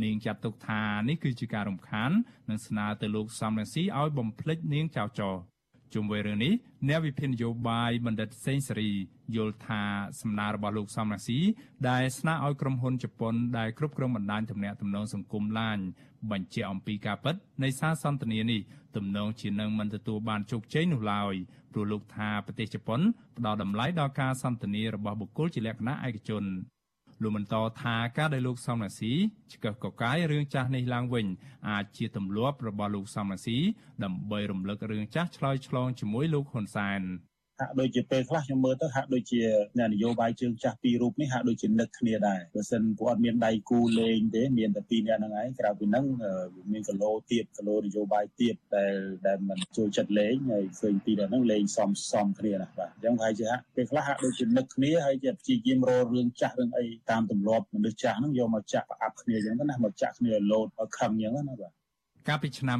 Speaker 9: នាងចាត់ទុកថានេះគឺជាការរំខាននិងស្នើទៅលោកសំរងស៊ីឲ្យបំភ្លេចនាងចៅចោជុំវិញរឿងនេះអ្នកវិភាគនយោបាយបណ្ឌិតសេងសេរីយល់ថាសំណើរបស់លោកសំរាស៊ីដែលស្នើឲ្យក្រុមហ៊ុនជប៉ុនដែលគ្រប់គ្រងបណ្ដាញទំនាក់ទំនងសង្គមឡាញ បញ្ជាក់អំពីការពិតនៃសារសន្ទនានេះទំនងជានឹងមិនទទួលបានជោគជ័យនោះឡើយព្រោះលោកថាប្រទេសជប៉ុនផ្ដល់តម្លៃដល់ការសន្ទនារបស់បុគ្គលជាលក្ខណៈឯកជនលោកបន្តថាការដែលលោកសំរាស៊ីឆ្កឹះកកាយរឿងចាស់នេះឡើងវិញអាចជាទម្លាប់របស់លោកសំរាស៊ីដើម្បីរំលឹករឿងចាស់ឆ្លើយឆ្លងជាមួយលោកហ៊ុនសែន
Speaker 12: ហាក់ដូចជាពេលខ្លះខ្ញុំមើលទៅហាក់ដូចជាអ្នកនយោបាយជើងចាស់ពីររូបនេះហាក់ដូចជានឹកគ្នាដែរបើសិនពួកអត់មានដៃគូលេងទេមានតែពីរនាក់ហ្នឹងឯងក្រៅពីហ្នឹងមានកលោទៀបកលោនយោបាយទៀបដែលដែលមិនចូលចិត្តលេងហើយឃើញពីរនាក់ហ្នឹងលេងសំសំគ្នាណាបាទអញ្ចឹងហើយជាហាក់ពេលខ្លះហាក់ដូចជានឹកគ្នាហើយជាព្យាយាមរករឿងចាស់រឿងអីតាមទម្លាប់មនុស្សចាស់ហ្នឹងយកមកចាក់ប្រអាប់គ្នាអញ្ចឹងណាមកចាក់គ្នាលោតឲ្យខឹងអញ្ចឹងណាបាទ
Speaker 9: កាលពីឆ្នាំ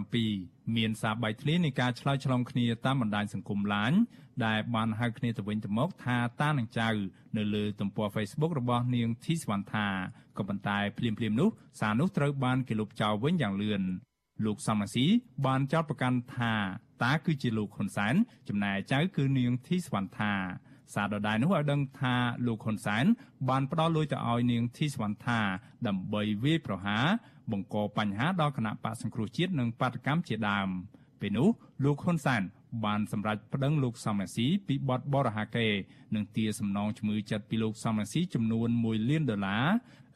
Speaker 9: 2017មានសារបែកធ្លាយនៃការឆ្លើយឆ្លងគ្នាតាមបណ្ដាញសង្គមឡាញដែលបានហៅគ្នាទៅវិញទៅមកថាតានឹងចៅ នៅលើទំព័រ Facebook របស់នាងធីសវណ្ណថាក៏ប៉ុន្តែភ្លាមៗនោះសារនោះត្រូវបានគេលុបចោលវិញយ៉ាងលឿនលោកសំរាស៊ីបានចោទប្រកាន់ថាតាគឺជាលោកហ៊ុនសែនចំណែកចៅគឺនាងធីសវណ្ណថា សារដដែលនោះឲ្យដឹងថាលោកហ៊ុនសែនបានផ្ដល់លុយទៅឲ្យនាងធីសវណ្ណថាដើម្បីវាយប្រហារបង្កបញ្ហាដល់គណៈបកសង្គ្រោះជាតិនិងបាតកម្មជាដើមពេលនោះលោកហ៊ុនសែនបានសម្រេចប្តឹងលោកសំរាសីពីបទបរហាកេនិងទារសំណងជំងឺចិត្តពីលោកសំរាសីចំនួន1លានដុល្លារ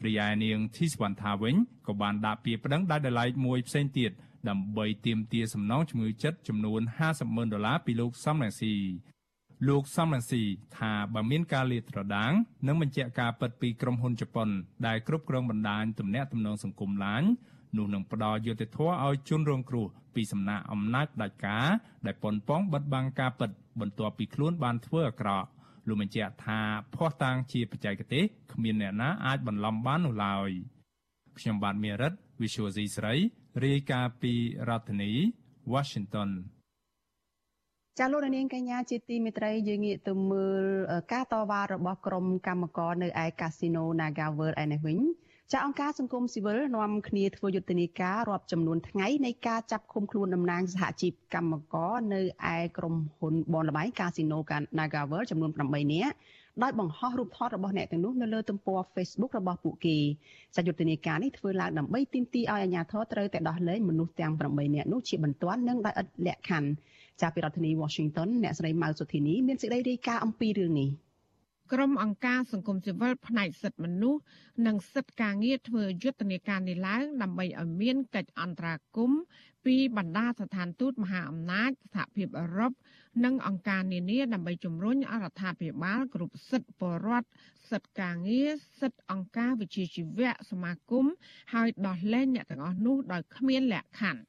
Speaker 9: រីឯនាងធីសវណ្ថាវិញក៏បានដាក់ពាក្យប្តឹងដោយដលៃមួយផ្សេងទៀតដើម្បីទាមទារសំណងជំងឺចិត្តចំនួន50ម៉ឺនដុល្លារពីលោកសំរាសី លោកសំរងស៊ីថាបើមានការលាតត្រដាងនិងបញ្ជាក់ការពិតពីក្រុមហ៊ុនជប៉ុនដែលគ្រប់គ្រងបណ្ដាញទំនាក់ទំនងសង្គមឡាញនោះនឹងផ្ដល់យុត្តិធម៌ឲ្យជនរងគ្រោះពីសំណាក់អំណាចផ្ដាច់ការដែលប៉ុនប៉ងបិទបាំងការពិតបន្ទាប់ពីខ្លួនបានធ្វើអាក្រក់លោកបញ្ជាក់ថាភ័ស្តុតាងជាបច្ចេកទេសគ្មានអ្នកណាអាចបន្លំបាននោះឡើយខ្ញុំបាទមេរិត Visual C ស្រីរាយការណ៍ពីរដ្ឋធានី Washington
Speaker 1: ចាលោកនាងកញ្ញាជាទីមេត្រីយើងងាកទៅមើលការតវ៉ារបស់ក្រុមកម្មករនៅឯកាស៊ីណូ Naga World ឯនេះវិញចាអង្គការសង្គមស៊ីវិលនាំគ្នាធ្វើយុទ្ធនាការរាប់ចំនួនថ្ងៃនៃការចាប់ឃុំខ្លួនតំណាងសហជីពកម្មករនៅឯក្រុមហ៊ុនបនលបៃកាស៊ីណូ Naga World ចំនួន8នាក់ដោយបង្ហោះរូបថតរបស់អ្នកទាំងនោះនៅលើទំព័រ Facebook របស់ពួកគេចាយុទ្ធនាការនេះធ្វើឡើងដើម្បីទាមទារឲ្យអាជ្ញាធរត្រូវតែដោះលែងមនុស្សទាំង8នាក់នោះជាបន្ទាន់និងដោយឥតលក្ខខណ្ឌ ចាប់ពីរដ្ឋធានី Washington អ្នកស្រីម៉ៅសុធីនីមានសេចក្តីរាយការណ៍អំពីរឿងនេះ
Speaker 13: ក្រុមអង្គការសង្គមស៊ីវិលផ្នែកសិទ្ធិមនុស្សនិងសិទ្ធិការងារធ្វើយុទ្ធនាការនេះឡើងដើម្បីឲ្យមានកិច្ចអន្តរាគមន៍ពីបណ្ដាស្ថានទូតមហាអំណាចសហភាពអឺរ៉ុបនិងអង្គការនានាដើម្បីជំរុញអរដ្ឋាភិបាលគ្រប់សិទ្ធិពលរដ្ឋសិទ្ធិការងារសិទ្ធិអង្គការវិជាជីវៈសមាគមហើយដោះលែងអ្នកទាំងអស់នោះដោយគ្មានលក្ខខណ្ឌ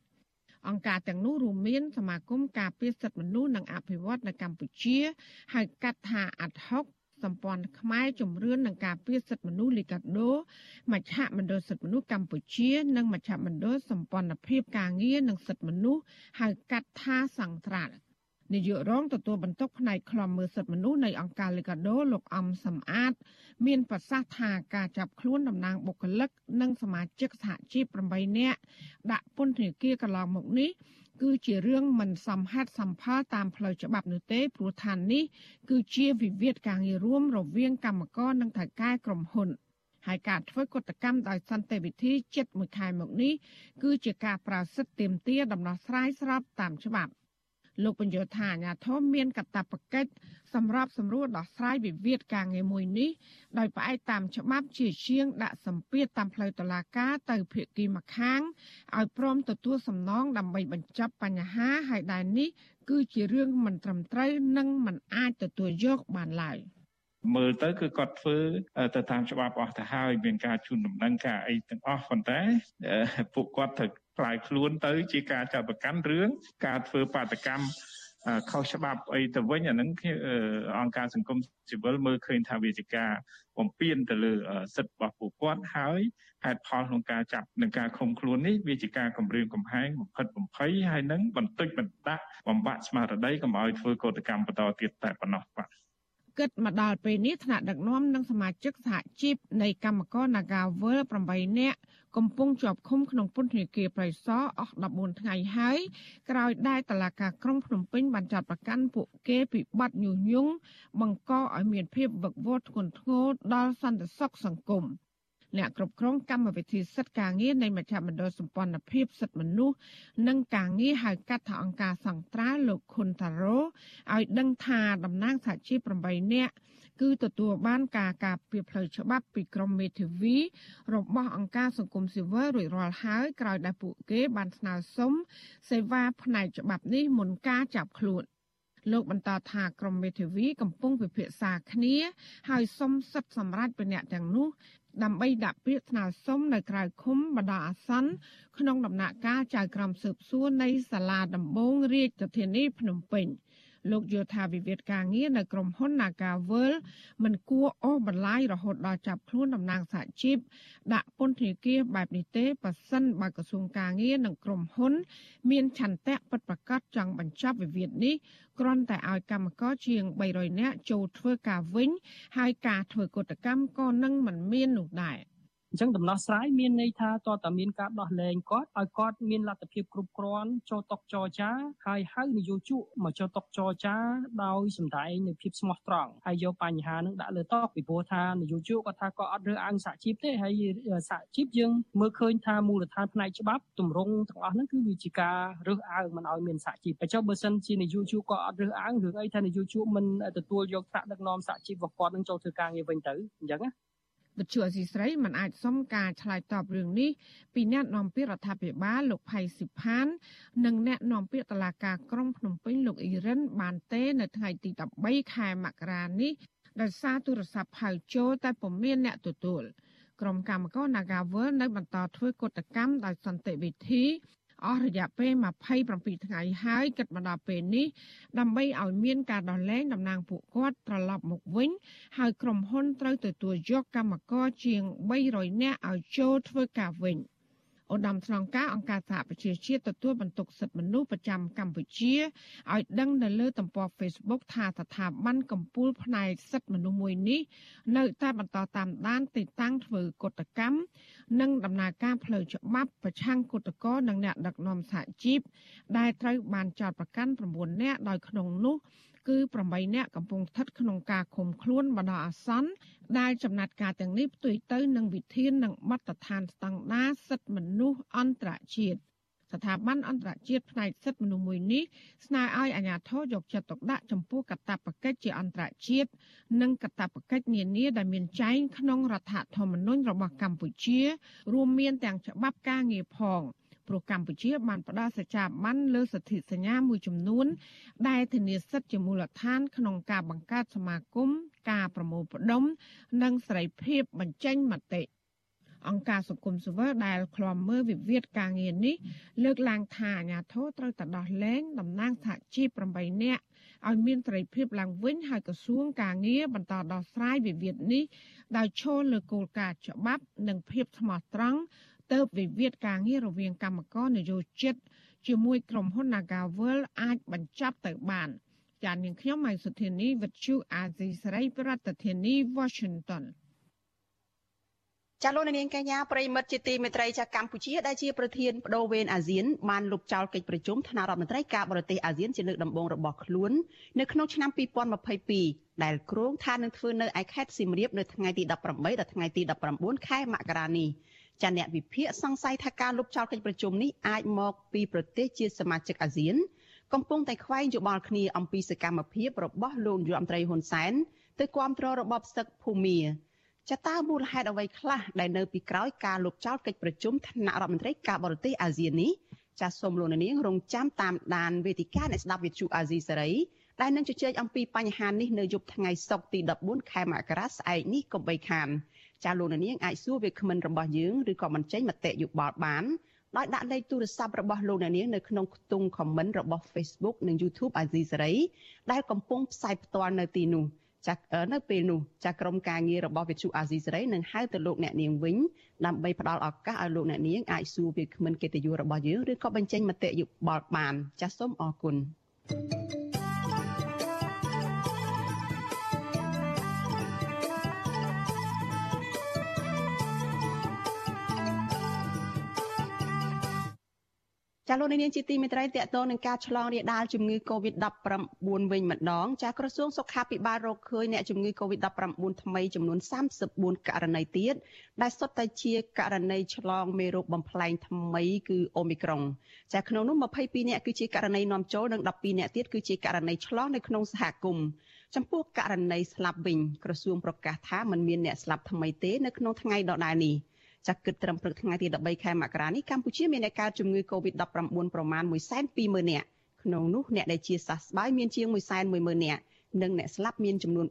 Speaker 13: អង្គការទាំងនោះរួមមានសមាគមការពារសិទ្ធិមនុស្សនិងអភិវឌ្ឍនៅកម្ពុជាហៅកាត់ថាអាត់ហុកសម្ព័ន្ធខ្មែរជំរឿននឹងការពារសិទ្ធិមនុស្សលីកាដូមជ្ឈមណ្ឌលសិទ្ធិមនុស្សកម្ពុជា និងមជ្ឈមណ្ឌលសម្ព័ន្ធភាពការងារនិងសិទ្ធិមនុស្សហៅកាត់ថាសង្ត្រាល់ នាយករងទទួលបន្ទុកផ្នែកខ្លំមើលសិទ្ធិមនុស្សនៃអង្គការលីកាដូលោកអំសំអាត មានប្រសាសន៍ថាការចាប់ខ្លួនតំណាងបុគ្គលិក និងសមាជិកសហជីព8នាក់ដាក់ពន្ធនាគារកន្លងមកនេះគឺជារឿងមិនសមហេតុសមផលតាមផ្លូវច្បាប់នោះទេព្រោះឋាននេះគឺជាវិវាទការងាររួមរវាងកម្មករនិងថៅកែក្រុមហ៊ុនហើយការធ្វើកតកម្មដោយសន្តិវិធីជិតមួយខែមកនេះគឺជាការប្រើសិទ្ធិទាមទារដំណោះស្រាយស្របតាមច្បាប់ លោកបញ្យល់ថាអាញាធមមានកាតព្វកិច្ចសម្រាប់សម្រួលដោះស្រាយវិវាទការងារមួយនេះដោយផ្អែកតាមច្បាប់ជាជាងដាក់សម្ពាធតាមផ្លូវតុលាការទៅភាគីម្ខាងឲ្យព្រមទទួលសំណងដើម្បីបញ្ចប់បញ្ហាហើយដែលនេះគឺជារឿងមិនត្រឹមត្រូវនិងមិនអាចទទួលយកបានឡើយ។
Speaker 7: មើលទៅគឺគាត់ធ្វើទៅតាមច្បាប់អស់ទៅហើយមានការជូនដំណឹងការអីទាំងអស់ប៉ុន្តែពួកគាត់ត្រូវ ខ្លាយខ្លួនទៅជាការចាត់ប្រកាន់រឿងការធ្វើបាតកម្មខុសច្បាប់អីទៅវិញអានឹងអង្គការសង្គមស៊ីវិលមើលឃើញថាវាជាការបំពានទៅលើសិទ្ធិរបស់ពួកគាត់ហើយហេតុផលក្នុងការចាប់និងការឃុំខ្លួននេះវាជាការគម្រាមកំហែងបំផិតបំភ័យហើយនឹងបន្តិចបន្តដាក់បំបាក់ស្មារតីកុំឲ្យធ្វើកោតកម្មបន្តទៀតតែប៉ុណ្ណោះបាទ
Speaker 13: គិតមកដល់ពេលនេះថ្នាក់ដឹកនាំនិងសមាជិកសហជីពនៃកម្មករ Nagawal 8នាក់កំពុងជាប់ឃុំក្នុងពន្ធនាគារប្រៃសណអស់14ថ្ងៃហើយក្រោយដែលតឡាការក្រុងភ្នំពេញបានចាត់ប្រកាន់ពួកគេពីបទញុះញង់បង្កឲ្យមានភាពវឹកវរធ្ងន់ធ្ងរដល់សន្តិសុខសង្គម អ្នកគ្រប់គ្រងកម្មវិធីសិទ្ធិការងារនៃមជ្ឈមណ្ឌលសម្ព័ន្ធភាពសិទ្ធិមនុស្សនិងការងារហៅកាត់ថាអង្គការសង្ត្រាលោកខុនតារ៉ូឲ្យដឹងថាតំណាងសហជីព8នាក់គឺទទួលបានការការពារផ្លូវច្បាប់ពីក្រមមេធាវីរបស់អង្គការសង្គមស៊ីវិលរួចរាល់ហើយក្រោយដែលពួកគេបានស្នើសុំសេវាផ្នែកច្បាប់នេះមុនការចាប់ខ្លួនលោកបន្តថាក្រមមេធាវីកំពុងពិភាក្សាគ្នា ហើយសុំសិទ្ធិសម្រាប់ពីអ្នកទាំងនោះ ដើម្បីដាក់ពាក្យស្នើសុំនៅក្រៅឃុំបណ្ដោះអាសន្នក្នុងដំណាក់កាលចៅក្រមស៊ើបសួរនៃសាលាដំបងរាជធានីភ្នំពេញ លោកយល់ថាវិវាទការងារនៅក្រុមហ៊ុន Nagavel មិនគួរអូសបន្លាយរហូតដល់ចាប់ខ្លួនតំណាងសហជីពដាក់ពន្ធនាគារបែបនេះទេប៉ះសិនបើក្រសួងការងារនិងក្រុមហ៊ុន មានឆន្ទៈពិតប្រាកដចង់បញ្ចប់វិវាទនេះគ្រាន់តែឲ្យកម្មករជាង300នាក់ចូលធ្វើការវិញ ហើយការធ្វើកតកម្មក៏នឹងមិនមាននោះដែរ។
Speaker 14: អញ្ចឹងដំណោះស្រាយមានន័យថាតើតើមានការដោះលែងគាត់ឲ្យគាត់មានលទ្ធភាពគ្រប់គ្រាន់ចូលតុចរចាហើយហៅនយោជកមកចូលតុចរចាដោយសម្ដែងនៅភាពស្មោះត្រង់ហើយយកបញ្ហានឹងដាក់លើតុពីព្រោះថានយោជកគាត់ថាគាត់អត់រើសអើងសហជីពទេហើយសហជីពយើងមើលឃើញថាមូលដ្ឋានផ្នែកច្បាប់ទម្រង់ទាំងអស់ហ្នឹងគឺវាជាការរើសអើងមិនឲ្យមានសហជីពហើយចុះបើសិនជានយោជកគាត់អត់រើសអើងរឿងអីថានយោជកមិនទទួលយកថ្នាក់ដឹកនាំសហជីពរបស់គាត់នឹងចូលធ្វើការងារវិញទៅអញ្ចឹងណា
Speaker 13: វិទ្យុអសីស្រីមិនអាចសុំការឆ្លើយតបរឿងនេះពីអ្នកនាំពាក្យរដ្ឋាភិបាលលោកផៃស៊ីផាន និងអ្នកនាំពាក្យតុលាការក្រុងភ្នំពេញលោកអ៊ីរិនបានទេនៅថ្ងៃទី13ខែមករានេះដោយសារទូរស័ព្ទហៅចូលតែពុំមានអ្នកទទួលក្រុមកម្មករ Nagawal នៅបន្តធ្វើកតកម្មដោយសន្តិវិធី អស់រយៈពេល27ថ្ងៃហើយគិតមកដល់ពេលនេះដើម្បីឲ្យមានការដោះលែងតំណាងពួកគាត់ត្រឡប់មកវិញ ហើយក្រុមហ៊ុនត្រូវទទួលយកកម្មករជាង300នាក់ឲ្យចូលធ្វើការវិញ។ ឧត្តមស្នងការអង្គការសហប្រជាជាតិទទួលបន្ទុកសិទ្ធិមនុស្សប្រចាំកម្ពុជាឲ្យដឹងនៅលើទំព័រ Facebook ថាស្ថាប័នកម្ពុជាផ្នែកសិទ្ធិមនុស្សមួយនេះនៅតែបន្តតាមដានទីតាំងធ្វើកុតកម្មនិងដំណើរការផ្លូវច្បាប់ប្រឆាំងគុតកោនិងអ្នកដឹកនាំសហជីពដែលត្រូវបានចោទប្រកាន់9នាក់ដោយក្នុងនោះ គឺ8នាក់កំពុងស្ថិតក្នុងការឃុំខ្លួនបណ្ដោះអាសន្នដែលចំណាត់ការទាំងនេះផ្ទុយទៅនឹងវិធាននិងបទដ្ឋានស្តង់ដារសិទ្ធិមនុស្សអន្តរជាតិស្ថាប័នអន្តរជាតិផ្នែកសិទ្ធិមនុស្សមួយនេះស្នើឲ្យអាជ្ញាធរយកចិត្តទុកដាក់ចំពោះកាតព្វកិច្ចជាអន្តរជាតិនិងកាតព្វកិច្ចនានាដែលមានចែងក្នុងរដ្ឋធម្មនុញ្ញរបស់កម្ពុជា រួមមានទាំងច្បាប់ការងារផង ព្រោះកម្ពុជាបានផ្ដល់សេចក្ដីបានលើសិទ្ធិសញ្ញាមួយចំនួន ដែលធានាសិទ្ធិជាមូលដ្ឋាន ក្នុងការបង្កើតសមាគមការប្រមូលផ្ដុំ និងសេរីភាពបញ្ចេញមតិអង្គការសង្គមស៊ីវិលដែលឃ្លាំមើលវិវាទការងារនេះលើកឡើងថាអាញាធរត្រូវតែដោះលែងតំណាងសហជីព8នាក់ឲ្យមានសេរីភាពឡើងវិញហើយក្រសួងការងារបន្តដោះស្រាយវិវាទនេះដោយឈលលើគោលការណ៍ច្បាប់ និងភាពស្មោះត្រង់ ទៅវិវាទការងាររវាងកម្មករនយោជិតជាមួយក្រុមហ៊ុន Nagavel អាចបញ្ចប់ទៅបានចាននាងខ្ញុំម៉ៃសុធានីវិទ្យុអាស៊ីសេរីប្រធានាធិបតី Washington
Speaker 1: ចាលោកនាងកញ្ញាប្រិមិត្តជាទីមេត្រីចាកម្ពុជាដែលជាប្រធានបដូវវេនអាស៊ានបានលុបចោលកិច្ចប្រជុំថ្នាក់រដ្ឋមន្ត្រីការបរទេសអាស៊ានជាលើកដំបូងរបស់ខ្លួននៅក្នុងឆ្នាំ2022ដែលគ្រោងថានឹងធ្វើនៅឯខេត្តសៀមរាបនៅថ្ងៃទី18ដល់ថ្ងៃទី19ខែមករានេះ ចាអ្នកវិភាគសង្ស័យថាការលុបចោលកិច្ចប្រជុំនេះអាចមកពីប្រទេសជាសមាជិកអាស៊ាន កំពុងតែខ្វែងយោបល់គ្នាអំពីសកម្មភាពរបស់លោកយមត្រីហ៊ុនសែនទៅគ្រប់គ្រងរបបសឹកភូមាចតើមូលហេតុអ្វីខ្លះដែលនៅពីក្រោយការលុបចោលកិច្ចប្រជុំថ្នាក់រដ្ឋមន្ត្រីការបរទេសអាស៊ាននេះចាសសូមលោកនាងរងចាំតាមដានវេទិកាអ្នកស្ដាប់វិទ្យុអាស៊ីសេរីដែលនឹងជជែកអំពីបញ្ហានេះនៅយប់ថ្ងៃសុក្រទី14ខែមករាស្អែកនេះកុំបីខាន ចាលោកនាងអាចសួរវាគ្មិនរបស់យើងឬក៏បញ្ចេញមតិយោបល់បានដោយដាក់លេខទូរស័ព្ទរបស់លោកអ្នកនាងនៅក្នុងខ្ទង់ comment របស់ Facebook និង YouTube អាស៊ីសេរីដែលកំពុងផ្សាយផ្ទាល់នៅទីនោះចាក់នៅពេលនោះចាក់ក្រុមការងាររបស់វិទ្យុអាស៊ីសេរីនឹងហៅទៅលោកអ្នកនាងវិញដើម្បីផ្ដល់ឱកាសឲ្យលោកអ្នកនាងអាចសួរវាគ្មិនកិត្តិយសរបស់យើងឬក៏បញ្ចេញមតិយោបល់បានចាសសូមអរគុណ thank you ចាលោកនាងជាទីមេត្រីតកតងនឹងការឆ្លងរាលដាលជំងឺ Covid-19 វិញម្ដងចាក្រសួងសុខាភិបាលរកឃើញអ្នកជំងឺ Covid-19 ថ្មីចំនួន34ករណីទៀតដែលសុទ្ធតែជាករណីឆ្លងមេរោគបំផ្លែងថ្មីគឺអូមីក្រុងចាក្នុងនោះ22អ្នកគឺជាករណីនាំចូលនិង12អ្នកទៀតគឺជាករណីឆ្លងនៅក្នុងសហគមន៍ចំពោះករណីស្លាប់វិញក្រសួងប្រកាសថាมันមានអ្នកស្លាប់ថ្មីទេនៅក្នុងថ្ងៃដដែលនេះ ចាក់គិតត្រឹមព្រឹកថ្ងៃទី13ខែមករានេះកម្ពុជាមានអ្នកកើតជំងឺ Covid-19 ប្រមាណ120,000នាក់ក្នុងនោះអ្នកដែលជាសះស្បើយមានជាង110,000នាក់និងអ្នកស្លាប់មានចំនួន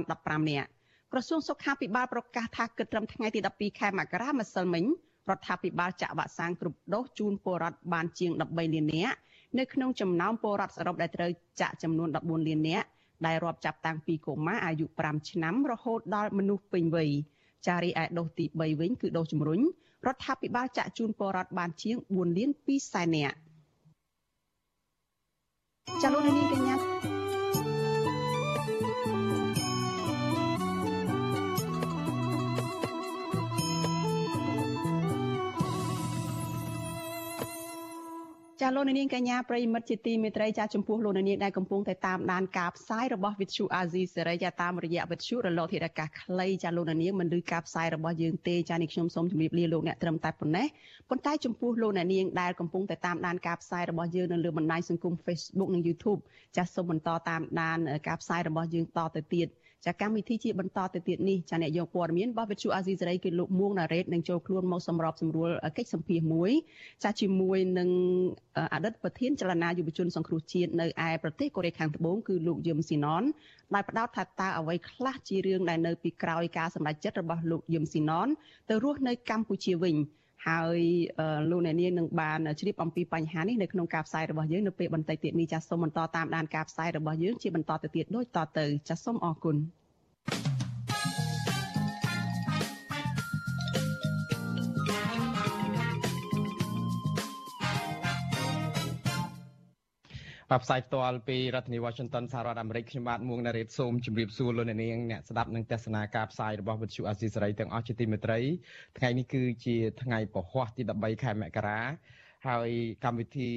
Speaker 1: 3015នាក់ក្រសួងសុខាភិបាលប្រកាសថាគិតត្រឹមថ្ងៃទី12ខែមករាម្សិលមិញរដ្ឋាភិបាលចាក់វ៉ាក់សាំងគ្រប់ដូសជូនពលរដ្ឋបានជាង13លាននាក់នៅក្នុងចំណោមពលរដ្ឋសរុបដែលត្រូវចាក់ចំនួន14លាននាក់ដែលរាប់ចាប់តាំងពីកុមារអាយុ5ឆ្នាំរហូតដល់មនុស្សពេញវ័យ ចារីឯដូសទី3វិញគឺដូសជំរុញរដ្ឋាភិបាលចាក់ជូនពលរដ្ឋបានជាង4លាន2សែននាក់ចាលោកនាងកញ្ញា ចាលោកនាងកញ្ញាប្រិមិត្តជាទីមេត្រីចាចំពោះលោកនាងដែលកំពុងតែតាមដានការផ្សាយរបស់វិទ្យុអាស៊ីសេរីចាតាមរយៈវិទ្យុរលកធាតុអាកាសខ្លីចាលោកនាងមិនឮការផ្សាយរបស់យើងទេចានេះខ្ញុំសូមជម្រាបលាលោកអ្នកត្រឹមតែប៉ុណ្ណេះប៉ុន្តែចំពោះលោកនាងដែលកំពុងតែតាមដានការផ្សាយរបស់យើងនៅលើបណ្ដាញសង្គម Facebook និង YouTube ចាសូមបន្តតាមដានការផ្សាយរបស់យើងតទៅទៀត ចាកម្មវិធីជាបន្តទៅទៀតនេះចាអ្នកយកព័ត៌មានរបស់វិទ្យុអាស៊ីសេរីគឺលោកមួងណារ៉េតនឹងចូលខ្លួនមកសម្របសម្រួលកិច្ចសម្ភាសមួយចាជាមួយនឹងអតីតប្រធានចលនាយុវជនសង្គ្រោះជាតិនៅឯប្រទេសកូរ៉េខាងត្បូងគឺលោកយឹមស៊ីណនដែលផ្ដោតថាតើអ្វីខ្លះជារឿងដែលនៅពីក្រោយការសម្រេចចិត្តរបស់លោកយឹមស៊ីណនទៅរស់នៅកម្ពុជាវិញ ហើយលោកអ្នកនាងនឹងបានជ្រាបអំពីបញ្ហានេះនៅក្នុងការផ្សាយរបស់យើងនៅពេលបន្តិចទៀតនេះចាសសូមបន្តតាមដានការផ្សាយរបស់យើងជាបន្តទៅទៀតដូចតទៅចាសសូមអរគុណ
Speaker 15: បាទផ្សាយផ្ទាល់ពីរដ្ឋធានី Washington សហរដ្ឋអាមេរិកខ្ញុំបាទមួងណារ៉េតសូមជម្រាបសួរលោកអ្នកនាងអ្នកស្ដាប់និងទស្សនាការផ្សាយរបស់វិទ្យុអាស៊ីសេរីទាំងអស់ជាទីមេត្រីថ្ងៃនេះគឺជាថ្ងៃពហុទី13ខែមករាហើយកម្មវិធី